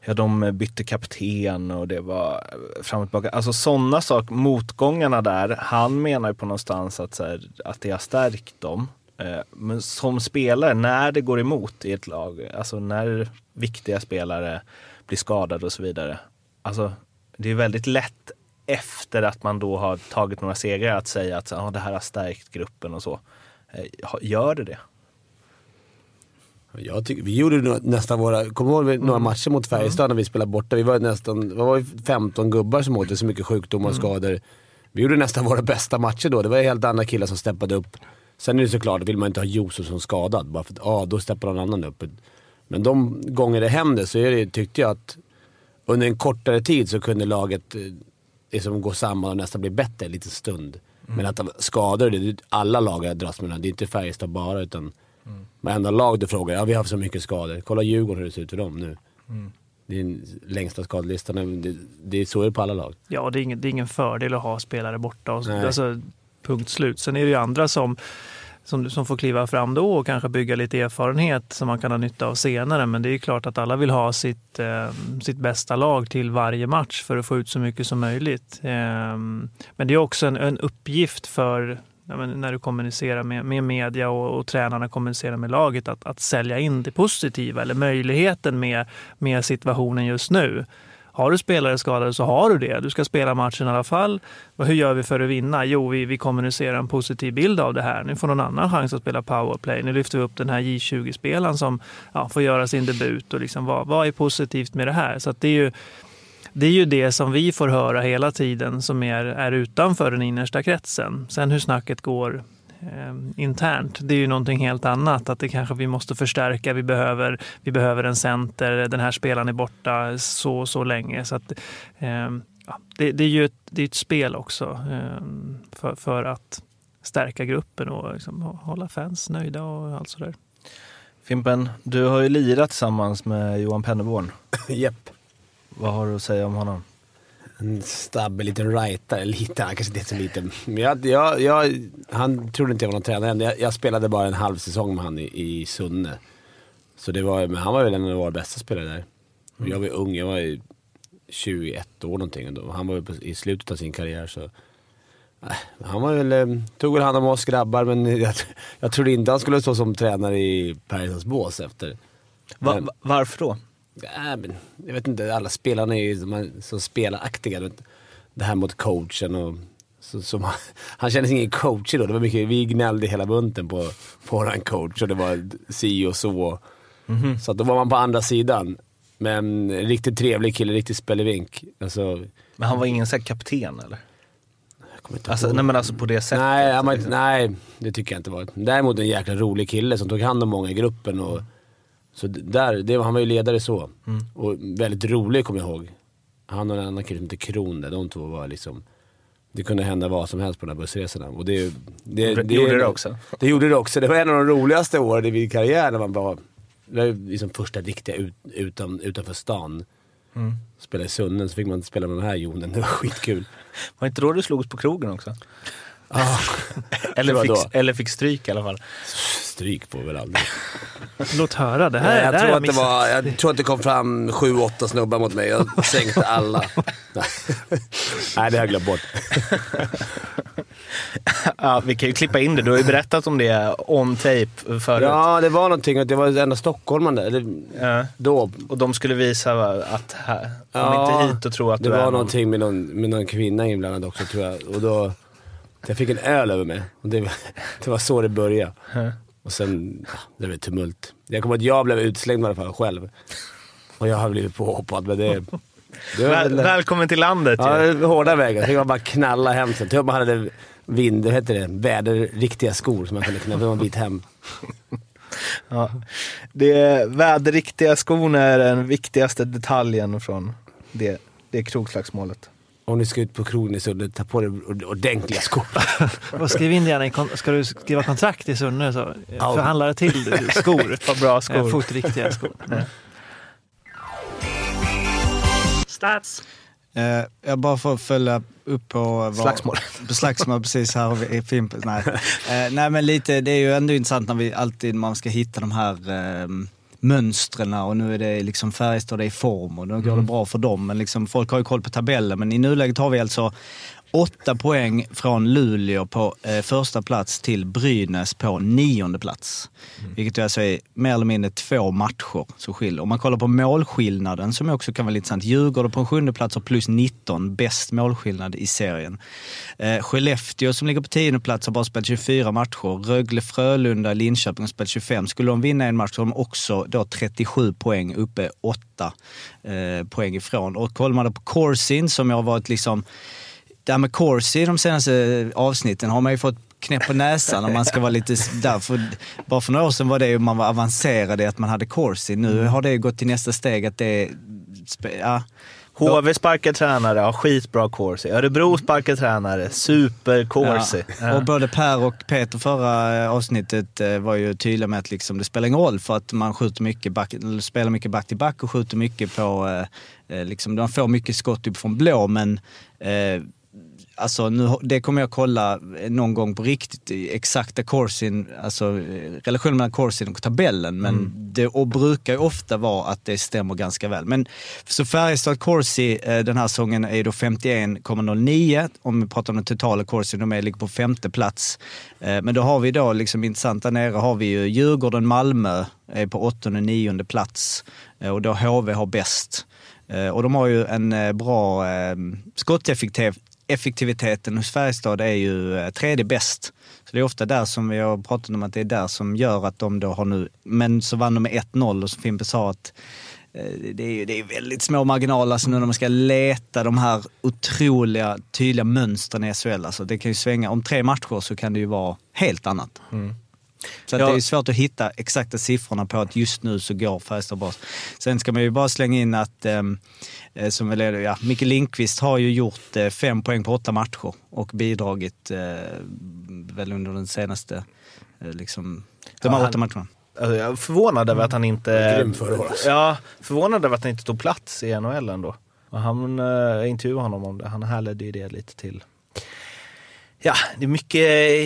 ja, de bytte kapten och det var fram och tillbaka. Alltså sådana saker, motgångarna där. Han menar ju på någonstans att, så här, att det har stärkt dem. Eh, men som spelare, när det går emot i ett lag, alltså när viktiga spelare blir skadade och så vidare. Alltså, det är väldigt lätt efter att man då har tagit några segrar att säga att ah, det här har stärkt gruppen och så. Eh, Gör det det? Jag tycker, vi gjorde nästan våra, kommer ihåg Mm. några matcher mot Färjestad när vi spelade borta? Vi var nästan, vad var vi 15 gubbar som åkte, så mycket sjukdomar och Mm. skador. Vi gjorde nästan våra bästa matcher då. Det var helt andra killar som steppade upp. Sen är det såklart, vill man inte ha som skadad, bara för att ah, då steppar någon annan upp. Men de gånger det händer så det, tyckte jag att under en kortare tid så kunde laget eh, liksom gå samman och nästan bli bättre en liten stund. Men att skador, det är alla lag har dras med det. Det är inte Färjestad bara, utan varenda lag du frågar, ja vi har haft så mycket skador. Kolla Djurgården hur det ser ut för dem nu. Det är den längsta skadelistan. Det, det är så är det på alla lag. Ja, det är ingen, det är ingen fördel att ha spelare borta. Och, alltså, punkt slut. Sen är det ju andra som, som, som får kliva fram då och kanske bygga lite erfarenhet som man kan ha nytta av senare. Men det är ju klart att alla vill ha sitt, eh, sitt bästa lag till varje match för att få ut så mycket som möjligt. Eh, men det är också en, en uppgift för ja, men när du kommunicerar med, med media och, och tränarna kommunicerar med laget att, att sälja in det positiva eller möjligheten med, med situationen just nu. Har du spelare skadade så har du det. Du ska spela matchen i alla fall. Och hur gör vi för att vinna? Jo, vi, vi kommunicerar en positiv bild av det här. Nu får någon annan chans att spela powerplay. Nu lyfter vi upp den här J20-spelaren som ja, får göra sin debut. Och liksom, vad, vad är positivt med det här? Så att det är ju det är ju det som vi får höra hela tiden som är, är utanför den innersta kretsen. Sen hur snacket går eh, internt, det är ju någonting helt annat. Att det kanske vi måste förstärka, vi behöver, vi behöver en center, den här spelaren är borta så så länge. Så att, eh, ja, det, det är ju ett, det är ett spel också eh, för, för att stärka gruppen och liksom hålla fans nöjda och allt sådär. Fimpen, du har ju lirat tillsammans med Johan Pennerborn. Japp. Vad har du att säga om honom? En stabbig liten rightare. Lite, han kanske inte är så liten. Men jag, jag, jag, han trodde inte jag var någon tränare än. Jag, jag spelade bara en halv säsong med han i, i Sunne. Så det var, men han var väl en av våra bästa spelare där. Och Jag var ung, jag var ju 21 år någonting. då- Han var ju på, i slutet av sin karriär så... äh, Han var väl, eh, tog väl hand om oss grabbar men jag, jag trodde inte han skulle stå som tränare i Färjestads bås efter. Va- varför då? Men, jag vet inte, alla spelarna är ju så vet. Det här mot coachen och Så, som, han, han kände sig ingen coach då. Det var mycket, vi gnällde hela bunten på, på våran coach och det var si och så. Mhm. Så att då var man på andra sidan. Men riktigt trevlig kille, riktigt spelevink. Alltså, Men han var ingen så kapten eller? Alltså, nej men alltså på det sättet. Nej, var, inte- nej, det tycker jag inte var. Däremot en jäkla rolig kille som tog hand om många i gruppen. Och, så där, det, han var ju ledare så. Och väldigt rolig kommer jag ihåg. Han och en annan kille som heter Kron där, de två var liksom... Det kunde hända vad som helst på de här bussresorna. Och det, det, Det gjorde det också. Det gjorde det också. Det var en av de roligaste åren i min karriär när man var... Det var liksom första riktiga ut, utan, utanför stan. Mm. Spela i Sunnen, så fick man spela med den här jonen. Det var skitkul. Var inte då du slogs på krogen också? Ah, Eller Det fick, eller fick stryk i alla fall. stryk på väl aldrig. Låt höra, det här, Nej, jag, det här tror har att det var, jag tror att det kom fram sju, åtta snubbar mot mig. Jag sänkte alla. Nej, det har jag glömt bort. Ja, vi kan ju klippa in det. Du har ju berättat om det on tape förut. Ja, det var någonting att det var den enda stockholmaren där. Eller, Ja. då. Och de skulle visa att här, kom Ja, inte hit och tro att Det du är var någon. någonting med någon, med någon kvinna inblandad också tror jag. Och då, jag fick en öl över mig. Och det, var- det var så det började. Ja. Och sen, ja, det blev tumult. Jag kommer att jag blev utslängd i alla fall själv. Och jag har blivit påhoppad, men det... det Väl, väl- välkommen till landet Ja, ju. var hårda. Så fick man bara knalla hem sen. Tur att man hade vind, vad heter det, väderriktiga skor som man kunde knalla en bit hem. Ja. Det väderriktiga skorna är den viktigaste detaljen från det, det krogslagsmålet. Om ni ska ut på krogen i Sunne, ta på dig ord- ordentliga skor. Och skriv in det gärna i Ska du skriva kontrakt i Sunne så Ja. förhandla till skor. Bra Eh, skor. Fotriktiga skor. Stats. Eh, jag bara får följa upp på... vad- Slagsmål. På slagsmål, precis. Här har vi Fimpens. Nej. Eh, nej, men lite, det är ju ändå intressant när vi alltid man ska hitta de här eh, mönstren och nu är det liksom Färjestad i form och då går det bra för dem. Men liksom, folk har ju koll på tabellen, men i nuläget har vi alltså åtta poäng från Luleå på eh, första plats till Brynäs på nionde plats. Vilket ju alltså är mer eller mindre två matcher som skiljer. Om man kollar på målskillnaden som också kan vara lite intressant. Djurgården på en sjunde plats har plus 19, bäst målskillnad i serien. Eh, Skellefteå som ligger på tionde plats har bara spelat 24 matcher. Rögle, Frölunda, Linköping har spelat 25. Skulle de vinna en match så har de också då 37 poäng uppe, 8 eh, poäng ifrån. Och kollar man då på Corsin som har varit liksom det här med Corsi de senaste avsnitten har man ju fått knäpp på näsan om man ska vara lite där. För, bara för några år sedan var det ju man var avancerad i att man hade Corsi. Nu har det ju gått till nästa steg att det Ja, HV sparkar tränare, har skitbra Corsi. Örebro sparkar tränare, super Corsi. Ja. Och både Per och Peter förra eh, avsnittet eh, var ju tydliga med att liksom, det spelar ingen roll för att man skjuter mycket back, spelar mycket back till back och skjuter mycket på... Eh, liksom, man får mycket skott uppifrån blå men eh, Alltså nu, det kommer jag kolla någon gång på riktigt, exakta corsin, alltså eh, relationen mellan corsin och tabellen. Men det och brukar ju ofta vara att det stämmer ganska väl. Men så Färjestad corsi eh, den här säsongen är då 51,09 om vi pratar om den totala corsin, de är, ligger på femte plats. Eh, Men då har vi då liksom intressant där nere har vi ju Djurgården, Malmö är på åttonde, nionde plats Eh, och då HV har bäst. Eh, Och de har ju en eh, bra eh, skotteffektivitet effektiviteten hos Färjestad är ju eh, tredje bäst. Så det är ofta där som vi har pratat om att det är där som gör att de då har nu, men så vann de med 1-0 och som Fimpe sa att eh, det är, ju- det är väldigt små marginaler alltså nu när man ska leta de här otroliga tydliga mönstren i SHL. Alltså det kan ju svänga, om tre matcher så kan det ju vara helt annat. Mm. Så att Ja. det är svårt att hitta exakta siffrorna på att just nu så går Färjestad bra. Sen ska man ju bara slänga in att, ehm, eh, som väl är, ja, Micke Lindqvist har ju gjort eh, fem poäng på åtta matcher och bidragit eh, väl under den senaste, eh, liksom, de Ja, här han- åtta matcherna. Alltså, jag är förvånad över att han inte... Ja, förvånad över att han inte tog plats i NHL ändå. Och han uh, intervjuade honom om det. Han härledde ju det lite till... Ja, det är mycket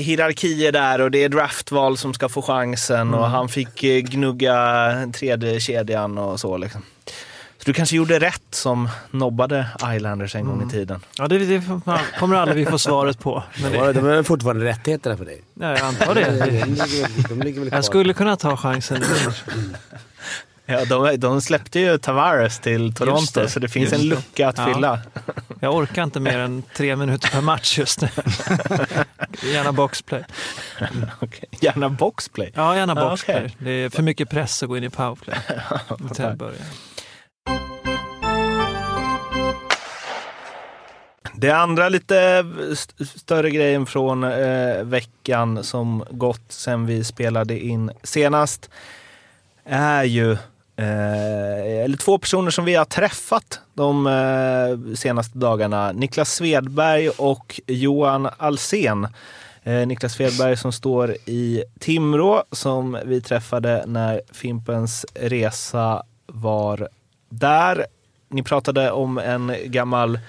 hierarkier där och det är draftval som ska få chansen och han fick eh, gnugga tredje kedjan och så liksom. Så du kanske gjorde rätt som nobbade Islanders en gång i tiden. Ja, det, det kommer aldrig vi få svaret på. Men De har, det, de har fortfarande rättigheterna för dig. ja, jag antar det. De ligger de. Jag skulle kunna ta chansen. Ja, de, de släppte ju Tavares till Toronto det, så det finns just en lucka att Ja. Jag orkar inte mer än tre minuter per match just nu. Gärna boxplay. Okej. Gärna boxplay. Ja, gärna Ja, boxplay. okej. Det är för mycket press att gå in i powerplay. Till att börja. Det andra lite st- större grejen från eh, veckan som gått sen vi spelade in senast är ju eh, eller två personer som vi har träffat de eh, senaste dagarna. Niklas Svedberg och Johan Alsen. Eh, Niklas Svedberg som står i Timrå som vi träffade när Fimpens Resa var där. Ni pratade om en gammal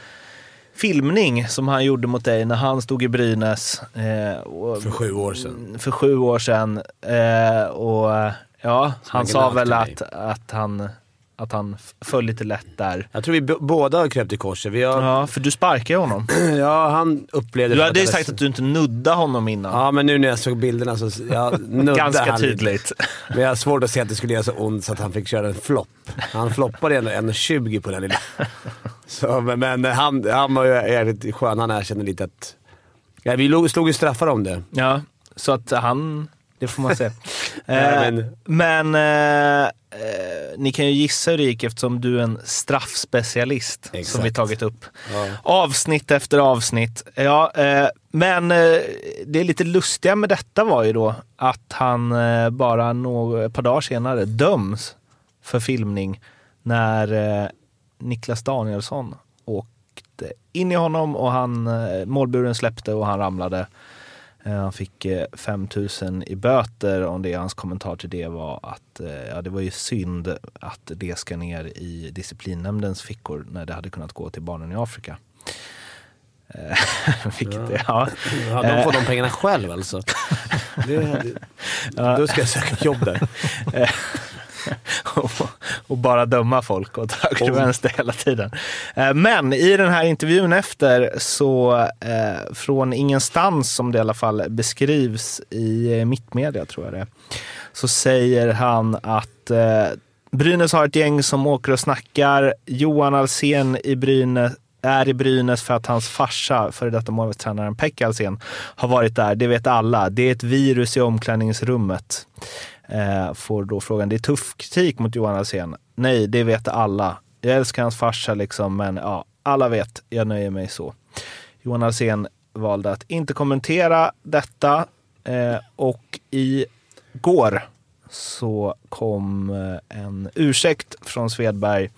filmning som han gjorde mot dig när han stod i Brynäs. Eh, För sju år sedan. för sju år sedan. Eh, och ja, han sa väl att, att, han, att han föll lite lätt där. Jag tror vi båda har kröpt i korset. Vi har, Ja, för du sparkade honom. ja, han upplevde... Du hade ju sagt att du inte nuddade honom innan. Ja, men nu när jag såg bilderna så jag nuddade Ganska han lite. tydligt. Men jag har svårt att se att det skulle göra så ont så att han fick köra en flopp. Han floppade ändå 1,20 på den lilla. Så, men men han, han var ju jävligt skön. Han erkände lite att... Ja, vi slog ju straffar om det. Ja, så att han... Det får man säga. Nej, eh, men eh, eh, ni kan ju gissa hur det gick eftersom du är en straffspecialist som Exakt. vi tagit upp. Ja. Avsnitt efter avsnitt. Ja, eh, men eh, det lite lustiga med detta var ju då att han eh, bara några, ett par dagar senare döms för filmning när Niklas Danielsson åkte in i honom och han, målburen släppte och han ramlade. Eh, Han fick eh, 5 000 i böter om det. Hans kommentar till det var att eh, ja, det var ju synd att det ska ner i disciplinnämndens fickor när det hade kunnat gå till barnen i Afrika. Eh, Vilket, ja. Ja. Ja, de får de pengarna själv alltså. Det, det, då ska jag söka jobb där. och, och bara döma folk åt höger och vänster hela tiden. Eh, Men i den här intervjun efter så eh, från ingenstans som det i alla fall beskrivs i eh, mittmedia tror jag det så säger han att Brynäs har ett gäng som åker och snackar. Johan Alsen i Brynäs är i Brynäs för att hans farsa, före detta målvaktstränaren Pekka Alsen, har varit där. Det vet alla. Det är ett virus i omklädningsrummet. Eh, får då frågan, det är tuff kritik mot Johan Alsen. Nej, det vet alla. Jag älskar hans farsa liksom, men ja, alla vet. Jag nöjer mig så. Johan Alsen valde att inte kommentera detta eh, och i går så kom eh, en ursäkt från Svedberg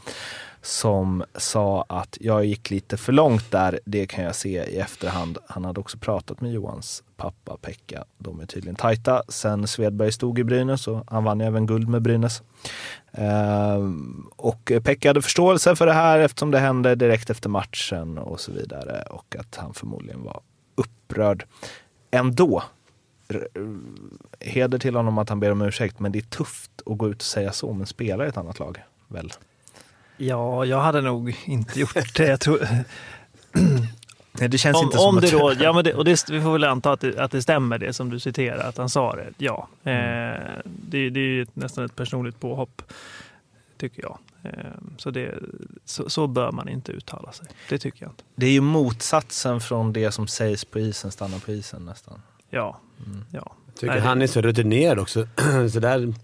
som sa att jag gick lite för långt där. Det kan jag se i efterhand. Han hade också pratat med Johans pappa Pekka. De är tydligen tajta sen Svedberg stod i Brynäs och han vann även guld med Brynäs. Ehm, och Pekka hade förståelse för det här eftersom det hände direkt efter matchen och så vidare och att han förmodligen var upprörd ändå. Heder till honom att han ber om ursäkt men det är tufft att gå ut och säga så om en spelare i ett annat lag. Väl? Ja, jag hade nog inte gjort det. Jag tror, Nej, det känns om inte som om att... det då, ja, men det, och det, vi får väl anta att det, att det stämmer det som du citerar, att han sa det. Ja, eh, det, det är ju nästan ett personligt påhopp, tycker jag. Eh, så, det, så, så bör man inte uttala sig. Det tycker jag inte. Det är ju motsatsen från det som sägs på isen stannar på isen nästan. Ja, ja. Jag tycker Nej, han är så rutinerad också. så där,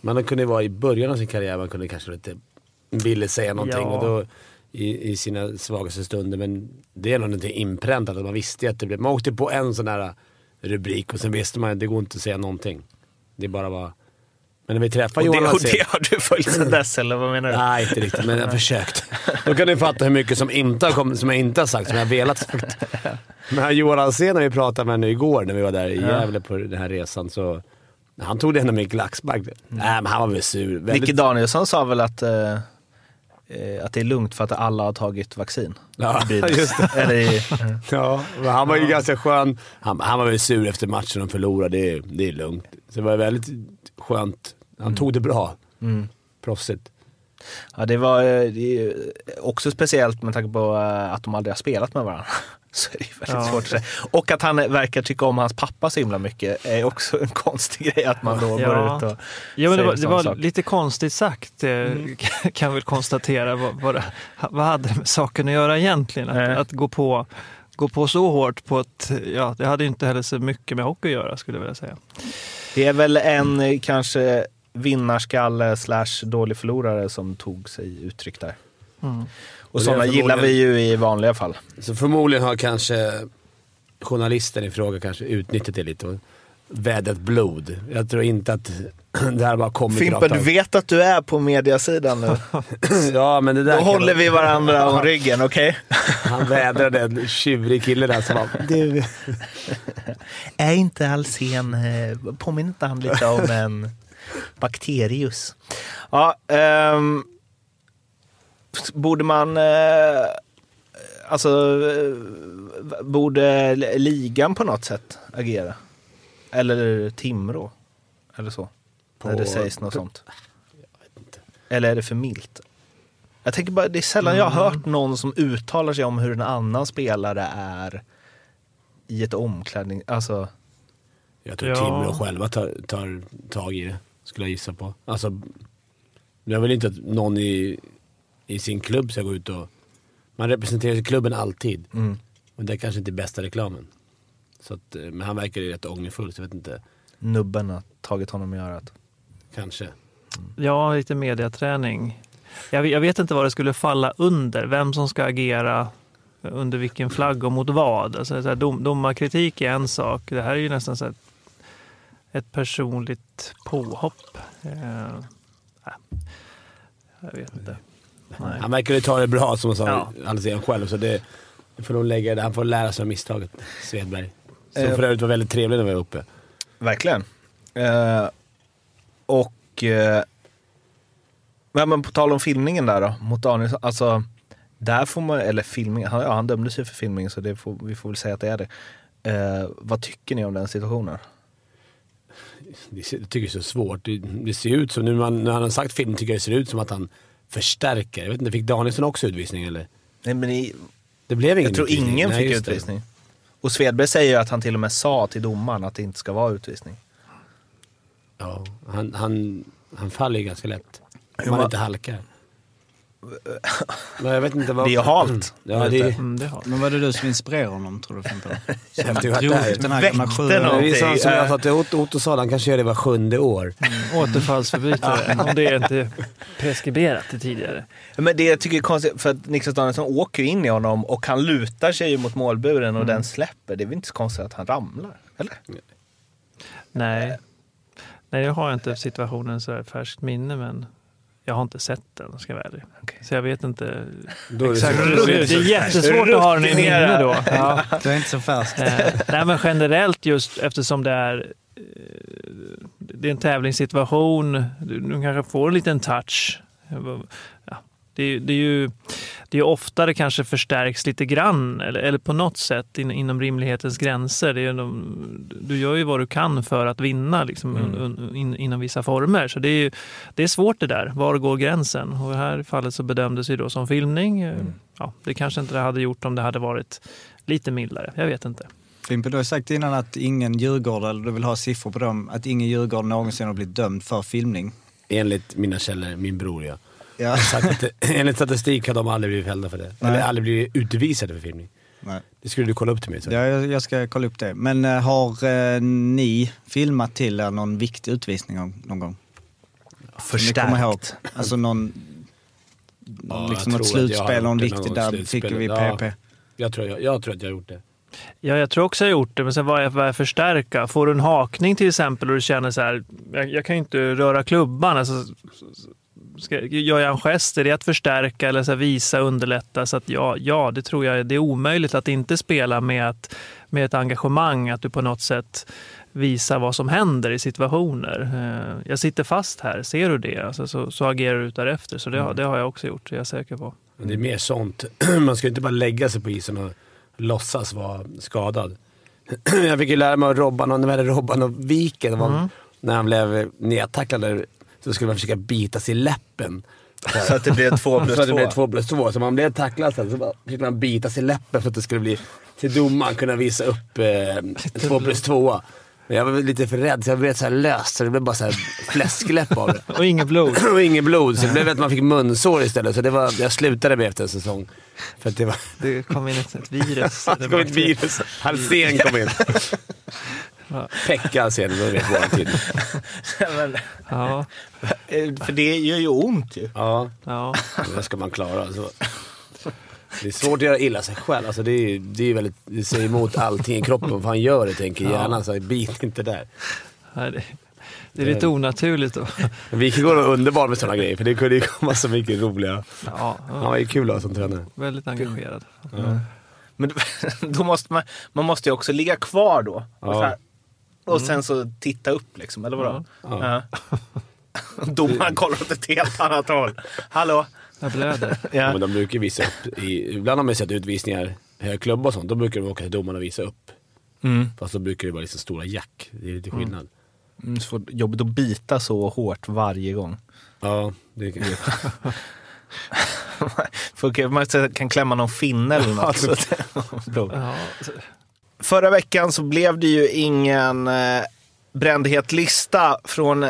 man kunde vara i början av sin karriär, man kunde kanske lite ville säga någonting Ja. och då, i, i sina svagaste stunder. Men det är nog någonting inpräntat. att Man visste ju att det blev, man åkte på en sån där rubrik och sen visste man att det går inte att säga någonting. Det bara bara... Men när vi det, Johan och det har du följt sedan dess, eller vad menar du? Nej, inte riktigt, men jag har försökt. Då kan ni fatta hur mycket som, inte har kommit, som jag inte har sagt, som jag har velat sagt. Men Johan Alsén, när vi pratade med honom igår när vi var där i Gävle på den här resan, så han tog det ändå med en klackspark. Nej, men han var väl sur. Väldigt- Micke Danielsson sa väl att, eh, eh, att det är lugnt för att alla har tagit vaccin. Ja, just det. Eller i, Ja, men han var ju ganska skön. Han, han var väl sur efter matchen och förlorade. Det, är- det är lugnt. Så det var väldigt skönt. Han tog det bra. mm. Proffsigt. Ja, det var eh, det är också speciellt med tanke på eh, att de aldrig har spelat med varandra. Så är det ju väldigt Ja. svårt att säga. Och att han verkar tycka om hans pappa så himla mycket är också en konstig grej att man då Ja. går ut och Ja, men det var, det var lite konstigt sagt, eh, kan jag väl konstatera. Vad, vad, vad hade det med saken att göra egentligen? Att, att gå, på, gå på så hårt på ett... Ja, det hade inte heller så mycket med hockey att göra skulle jag vilja säga. Det är väl en kanske vinnarskalle slash dålig förlorare som tog sig uttryck där. Mm. Och är sådana gillar vi ju i vanliga fall. Så förmodligen har kanske journalisten i fråga kanske utnyttjat det lite och vädrat blod. Jag tror inte att det här bara kommit Fimpen, du vet att du är på mediasidan nu. Ja, men det där Då håller vi varandra om ryggen, okej? Han vädrade en tjurig kille där som bara, du... Är inte Alsen, eh, påminner inte han lite om en bakterius? Ja, ehm, borde man, eh, alltså, eh, borde ligan på något sätt agera? Eller Timrå? Eller så? När det sägs något sånt. Eller är det för milt? Jag tänker bara, det är sällan jag har hört någon som uttalar sig om hur en annan spelare är i ett omklädning... Alltså, Jag tror Ja. Timrå själva tar, tar tag i det, skulle jag gissa på. Alltså, jag vill inte att någon i, i sin klubb ska gå ut och... Man representerar klubben alltid. mm. Men det är kanske inte är bästa reklamen. Så att, eh, men han verkar ju rätt ångerfull, så jag vet inte. nubben har tagit honom i örat. Kanske. Ja, lite mediaträning. Jag, vet- jag vet inte vad det skulle falla under, vem som ska agera under vilken flagg och mot vad. Alltså, så här, dom, domarkritik är en sak. Det här är ju nästan så här, ett personligt påhopp. Eh, nej. jag vet inte. Nej. Han verkar ju ta det bra, som han sa Ja. igen själv. Så det, det får nog lägga. Han får lära sig av misstaget, Svedberg. Som Eh. för övrigt var väldigt trevlig när vi var uppe. Verkligen. Eh, och... Eh, men på tal om filmningen där då, mot Danielsson. Alltså, där får man, eller filmningen, han, ja, han dömdes ju för filmning så det får, vi får väl säga att det är det. Eh, vad tycker ni om den situationen? Det jag tycker det är så svårt. Det, det ser ut som, nu man, när han har sagt film, tycker jag det ser ut som att han förstärker. Jag vet inte, fick Danielsson också utvisning eller? Nej, men i, Det blev ingen jag tror utvisning. ingen Nej, fick utvisning. Och Svedberg säger ju att han till och med sa till domaren att det inte ska vara utvisning. Ja, han, han, han faller ju ganska lätt. Om va- inte halkar. Men jag vet inte vad... Det är halt. Ja, det är... Mm, det har. Men var det du som inspirerade honom tror du? Som drog upp den här gamla sjuan? Det är sånt som jag Eh. sa till Otto, Otto sa, han kanske gör det var sjunde år. Återfallsförbrytare, om det är inte preskriberat det tidigare. Men det jag tycker är konstigt, för att Niklas Danielsson åker ju in i honom och han lutar sig ju mot målburen och den släpper. Det är väl inte så konstigt att han ramlar? Eller? Nej. Nej, jag har inte situationen så här färskt minne, men jag har inte sett den, ska jag vara ärlig. Okej. Så jag vet inte Då är det exakt det. Det är jättesvårt att ha den i minne då. Ja. Du är inte så färsk. Eh, nej, men generellt just eftersom det är eh, det är en tävlingssituation, du, du kanske får en liten touch. Det, är- det är ju det är ju ofta det kanske förstärks lite grann eller, eller på något sätt in, inom rimlighetens gränser. Det är, de- du gör ju vad du kan för att vinna liksom, un, un, in, inom vissa former. Så det är, ju, det är svårt det där. Var går gränsen? Och i det här fallet så bedömdes det då som filmning. Eh, Ja, det kanske inte det hade gjort om det hade varit lite mildare. Jag vet inte. Fimpen, du har sagt innan att ingen djurgårdare, eller du vill ha siffror på dem, att ingen djurgårdare någonsin har blivit dömd för filmning. Enligt mina källor, min bror ja. Ja. Sagt att, enligt statistik har de aldrig blivit fällda för det. Nej. Eller aldrig blivit utvisade för filmning. Nej. Det skulle du kolla upp till mig. Så. Ja, jag, jag ska kolla upp det. Men eh, har eh, ni filmat till er någon viktig utvisning någon, någon gång? Som ni kommer ihåg? Alltså någon, Ja, liksom något slutspel, någon viktig, någon där slutspel. fick vi Ja. PP. Jag, tror jag, jag tror att jag har gjort det. Ja, jag tror också jag har gjort det, men sen vad är, vad är förstärka? Får du en hakning till exempel och du känner så här, jag, jag kan ju inte röra klubban. Alltså, ska, gör jag en gest, är det att förstärka eller så visa, underlätta? Så att ja, ja, det tror jag det är omöjligt att inte spela med, att, med ett engagemang, att du på något sätt visar vad som händer i situationer. Eh, Jag sitter fast här, ser du det? Alltså, så, så agerar du därefter. Så det, har- det har jag också gjort, det är jag säker på. Men det är mer sånt. Man ska inte bara lägga sig på isen och låtsas vara skadad. Jag fick ju lära mig av Robban, och, när hade Robban och Viken, det Mm. när han blev nedtacklad, så skulle man försöka bita sig i läppen. Så att det blev två plus Så att det två. blev två plus två. Så man blev tacklad sen så bara fick man bita sig i läppen för att det skulle bli till domaren kunna visa upp eh, två plus tvåa. Men jag var lite för rädd så jag blev så här löst så det blev bara så här fläskläpp av det. Och inget blod. och inget blod, så det blev att man fick munsår istället. Så det var, jag slutade med efter en säsong. För att det var... Det kom in ett, ett virus. Det kom ett virus. Halsén kom in. Pekka Halsén, det vet våran tid. Men, Ja, eh, för det gör ju ont ju. Ja, ja. det ska man klara. Så. Det är svårt att göra illa sig själv. Alltså det, är, det, är väldigt, det säger emot allting i kroppen. Vad fan gör det, tänker hjärnan. Så bit inte där. Nej, det, det är lite onaturligt. Då. Wikegård var underbar med sådana grejer, för det kunde ju komma så mycket roliga... Ja, Han ja, var ju kul att ha som tränare. väldigt engagerad. Men då måste man, man måste ju också ligga kvar då. Och, Ja. så här, och sen så titta upp liksom, eller vadå? Ja. Domaren kollar åt ett helt annat håll. Hallå? Jag blöder. Ja. Ja. Men de brukar visa upp, i, ibland har man sett utvisningar, höga klubbar och sånt, då brukar de åka till domarna och visa upp. Mm. Fast då brukar det vara liksom stora jack. Det är lite skillnad. Mm, så jobbigt att bita så hårt varje gång. Ja, det kan För okej, man kan klämma någon finne eller något. Ja, Förra veckan så blev det ju ingen eh, brändhet lista från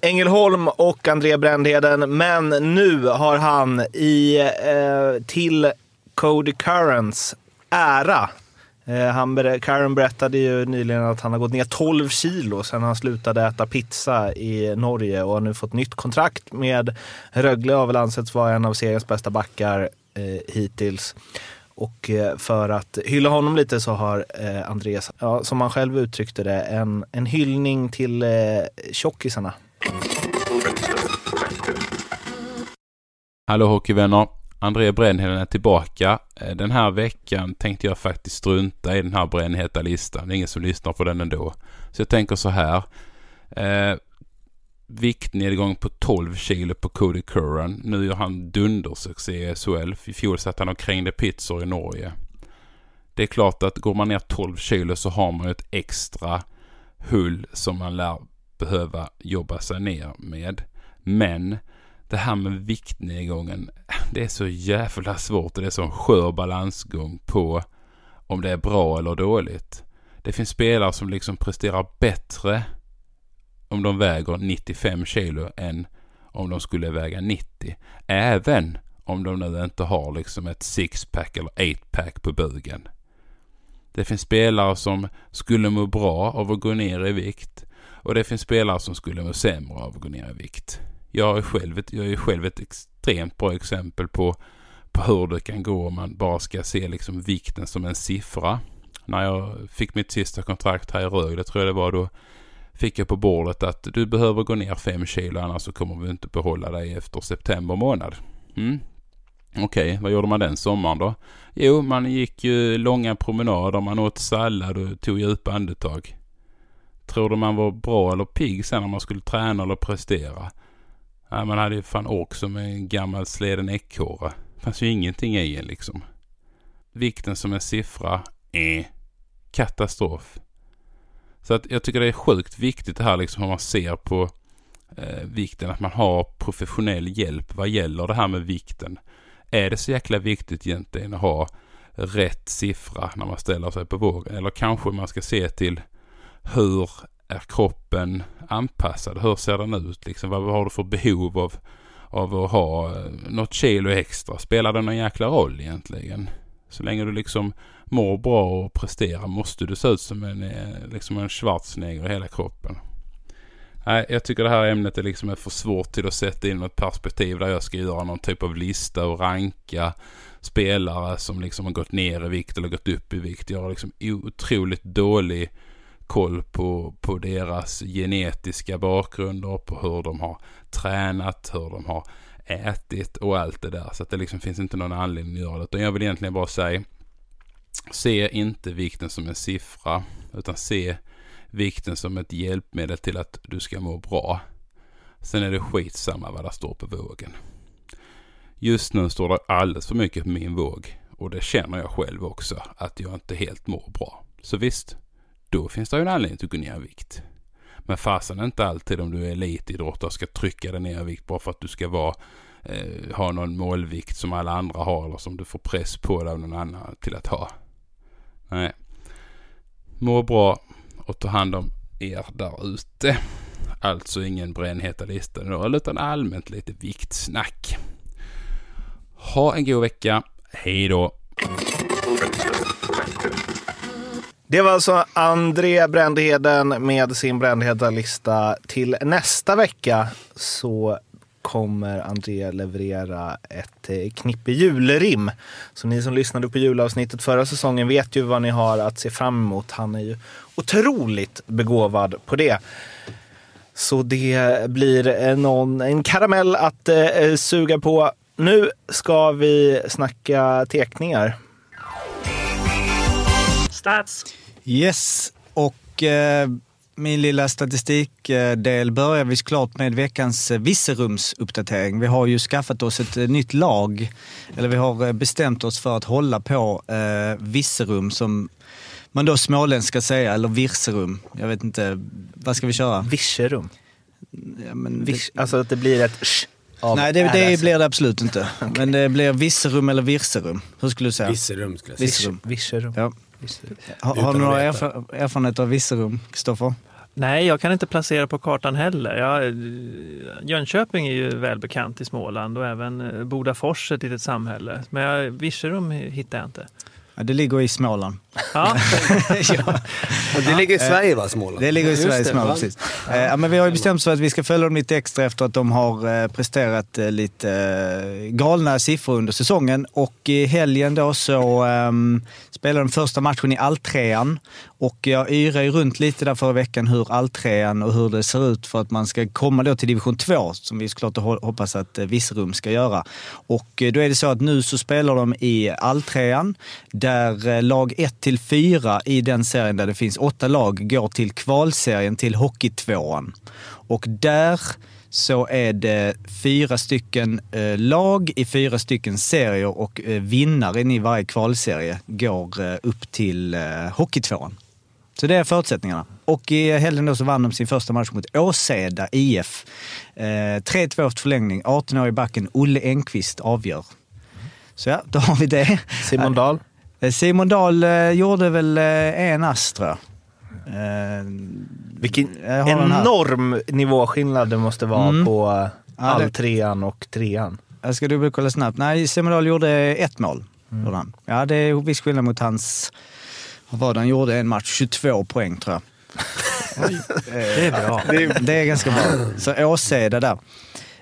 Engelholm och André Brändheden. Men nu har han i, eh, till Cody Currents ära eh, han ber- Curran berättade ju nyligen att han har gått ner 12 kilo sedan han slutade äta pizza i Norge och har nu fått nytt kontrakt med Rögle har väl ansetts vara en av seriens bästa backar eh, hittills. Och eh, för att hylla honom lite så har eh, Andreas, ja, som han själv uttryckte det, en, en hyllning till eh, tjockisarna. Hallå hockeyvänner! André Brännheden är tillbaka. Eh, den här veckan tänkte jag faktiskt strunta i den här brännheta listan. Det är ingen som lyssnar på den ändå. Så jag tänker så här. Eh, viktnedgång på 12 kilo på Cody Curran. Nu gör han dundersuccé i SHL. I fjol satt han och krängde pizzor i Norge. Det är klart att går man ner 12 kilo så har man ju ett extra hull som man lär behöva jobba sig ner med. Men det här med viktnedgången, det är så jävla svårt och det är så en skör balansgång på om det är bra eller dåligt. Det finns spelare som liksom presterar bättre om de väger 95 kilo än om de skulle väga 90. Även om de nu inte har liksom ett sixpack eller eightpack på bugen. Det finns spelare som skulle må bra av att gå ner i vikt och det finns spelare som skulle må sämre av att gå ner i vikt. Jag är själv ett, jag är själv ett extremt bra exempel på, på hur det kan gå om man bara ska se liksom vikten som en siffra. När jag fick mitt sista kontrakt här i Rögle, tror jag det var, då fick jag på bordet att du behöver gå ner fem kilo annars så kommer vi inte behålla dig efter september månad. Mm. Okej, vad gjorde man den sommaren då? Jo, man gick ju långa promenader, man åt sallad och tog djupa andetag. Tror du man var bra eller pigg sen när man skulle träna eller prestera? Nej, man hade ju fan ork som en gammal sleden ekorre. Det fanns ju ingenting i en liksom. Vikten som en siffra, eh, katastrof. Så att jag tycker det är sjukt viktigt det här liksom hur man ser på eh, vikten. Att man har professionell hjälp vad gäller det här med vikten. Är det så jäkla viktigt egentligen att ha rätt siffra när man ställer sig på vågen? Eller kanske man ska se till hur är kroppen anpassad? Hur ser den ut? Liksom, vad har du för behov av, av att ha eh, något kilo extra? Spelar det någon jäkla roll egentligen? Så länge du liksom mår bra och presterar måste du se ut som en, eh, liksom en schwarzenegger i hela kroppen. Nej, jag tycker det här ämnet är liksom för svårt till att sätta in ett perspektiv där jag ska göra någon typ av lista och ranka spelare som liksom har gått ner i vikt eller gått upp i vikt. Jag har liksom otroligt dålig koll på, på deras genetiska bakgrunder, på hur de har tränat, hur de har ätit och allt det där. Så att det liksom finns inte någon anledning att göra det. Utan jag vill egentligen bara säga, se inte vikten som en siffra, utan se vikten som ett hjälpmedel till att du ska må bra. Sen är det skitsamma vad det står på vågen. Just nu står det alldeles för mycket på min våg och det känner jag själv också att jag inte helt mår bra. Så visst, då finns det ju en anledning till att gå ner i vikt. Men fasen inte alltid om du är elitidrottare ska trycka dig ner i vikt bara för att du ska vara eh, ha någon målvikt som alla andra har eller som du får press på dig av någon annan till att ha. Nej. Må bra och ta hand om er där ute. Alltså ingen brännheta lista nu, utan allmänt lite viktsnack. Ha en god vecka. Hej då! Det var alltså André Brändheden med sin brändheta lista. Till nästa vecka så kommer André leverera ett eh, knippe julrim. Så ni som lyssnade på julavsnittet förra säsongen vet ju vad ni har att se fram emot. Han är ju otroligt begåvad på det. Så det blir någon, en karamell att eh, suga på. Nu ska vi snacka teckningar. Stats! Yes, och eh, min lilla statistikdel börjar vi såklart med veckans eh, visserumsuppdatering. Vi har ju skaffat oss ett eh, nytt lag, eller vi har eh, bestämt oss för att hålla på eh, Visserum som man då småländskt ska säga, eller Virserum. Jag vet inte, vad ska vi köra? Virserum. Ja, men Vish, alltså att det blir ett sh av Nej, det, det blir det absolut inte. Men det blir Visserum eller Virserum. Hur skulle du säga? Visserum skulle jag säga. Visserum. Virserum. Ja. Har, har du några erfa- erfarenheter av Virserum, Kristoffer? Nej, jag kan inte placera på kartan heller. Jag, Jönköping är ju välbekant i Småland och även eh, Bodafors ett litet samhälle. Men jag, Virserum hittar jag inte. Ja, det ligger i Småland. Ja, ja, Och det ligger i Sverige va, Småland? det ligger i Sverige, det, Småland. Precis. Eh, Ja, men vi har ju bestämt oss för att vi ska följa dem lite extra efter att de har eh, presterat eh, lite eh, galna siffror under säsongen. Och i helgen då så um, spelade den första matchen i alltrean. Och jag yrade ju runt lite där förra veckan hur alltrean och hur det ser ut för att man ska komma då till division 2, som vi såklart hoppas att eh, Virserum ska göra. Och eh, då är det så att nu så spelar de i alltrean, där eh, lag 1 till 4 i den serien där det finns åtta lag går till kvalserien till Hockeytvåan. Och där så är det fyra stycken eh, lag i fyra stycken serier och eh, vinnaren i varje kvalserie går eh, upp till Hockeytvåan. Så det är förutsättningarna. Och i helgen då så vann de sin första match mot Åseda IF. Eh, 3-2 efter förlängning. 18-årig backen Olle Engqvist avgör. Så ja, då har vi det. Simon Dahl. Simon Dahl gjorde väl en ass tror jag. Eh, Vilken enorm nivåskillnad det måste vara Mm. på eh, Ja, det- alltrean och trean. Jag ska dubbelkolla snabbt. Nej, Simon Dahl gjorde ett mål. han. Ja, det är viss skillnad mot hans... Vad var det han gjorde? En match, 22 poäng tror jag. det är bra. Det är, det är ganska bra. Så Åseda där.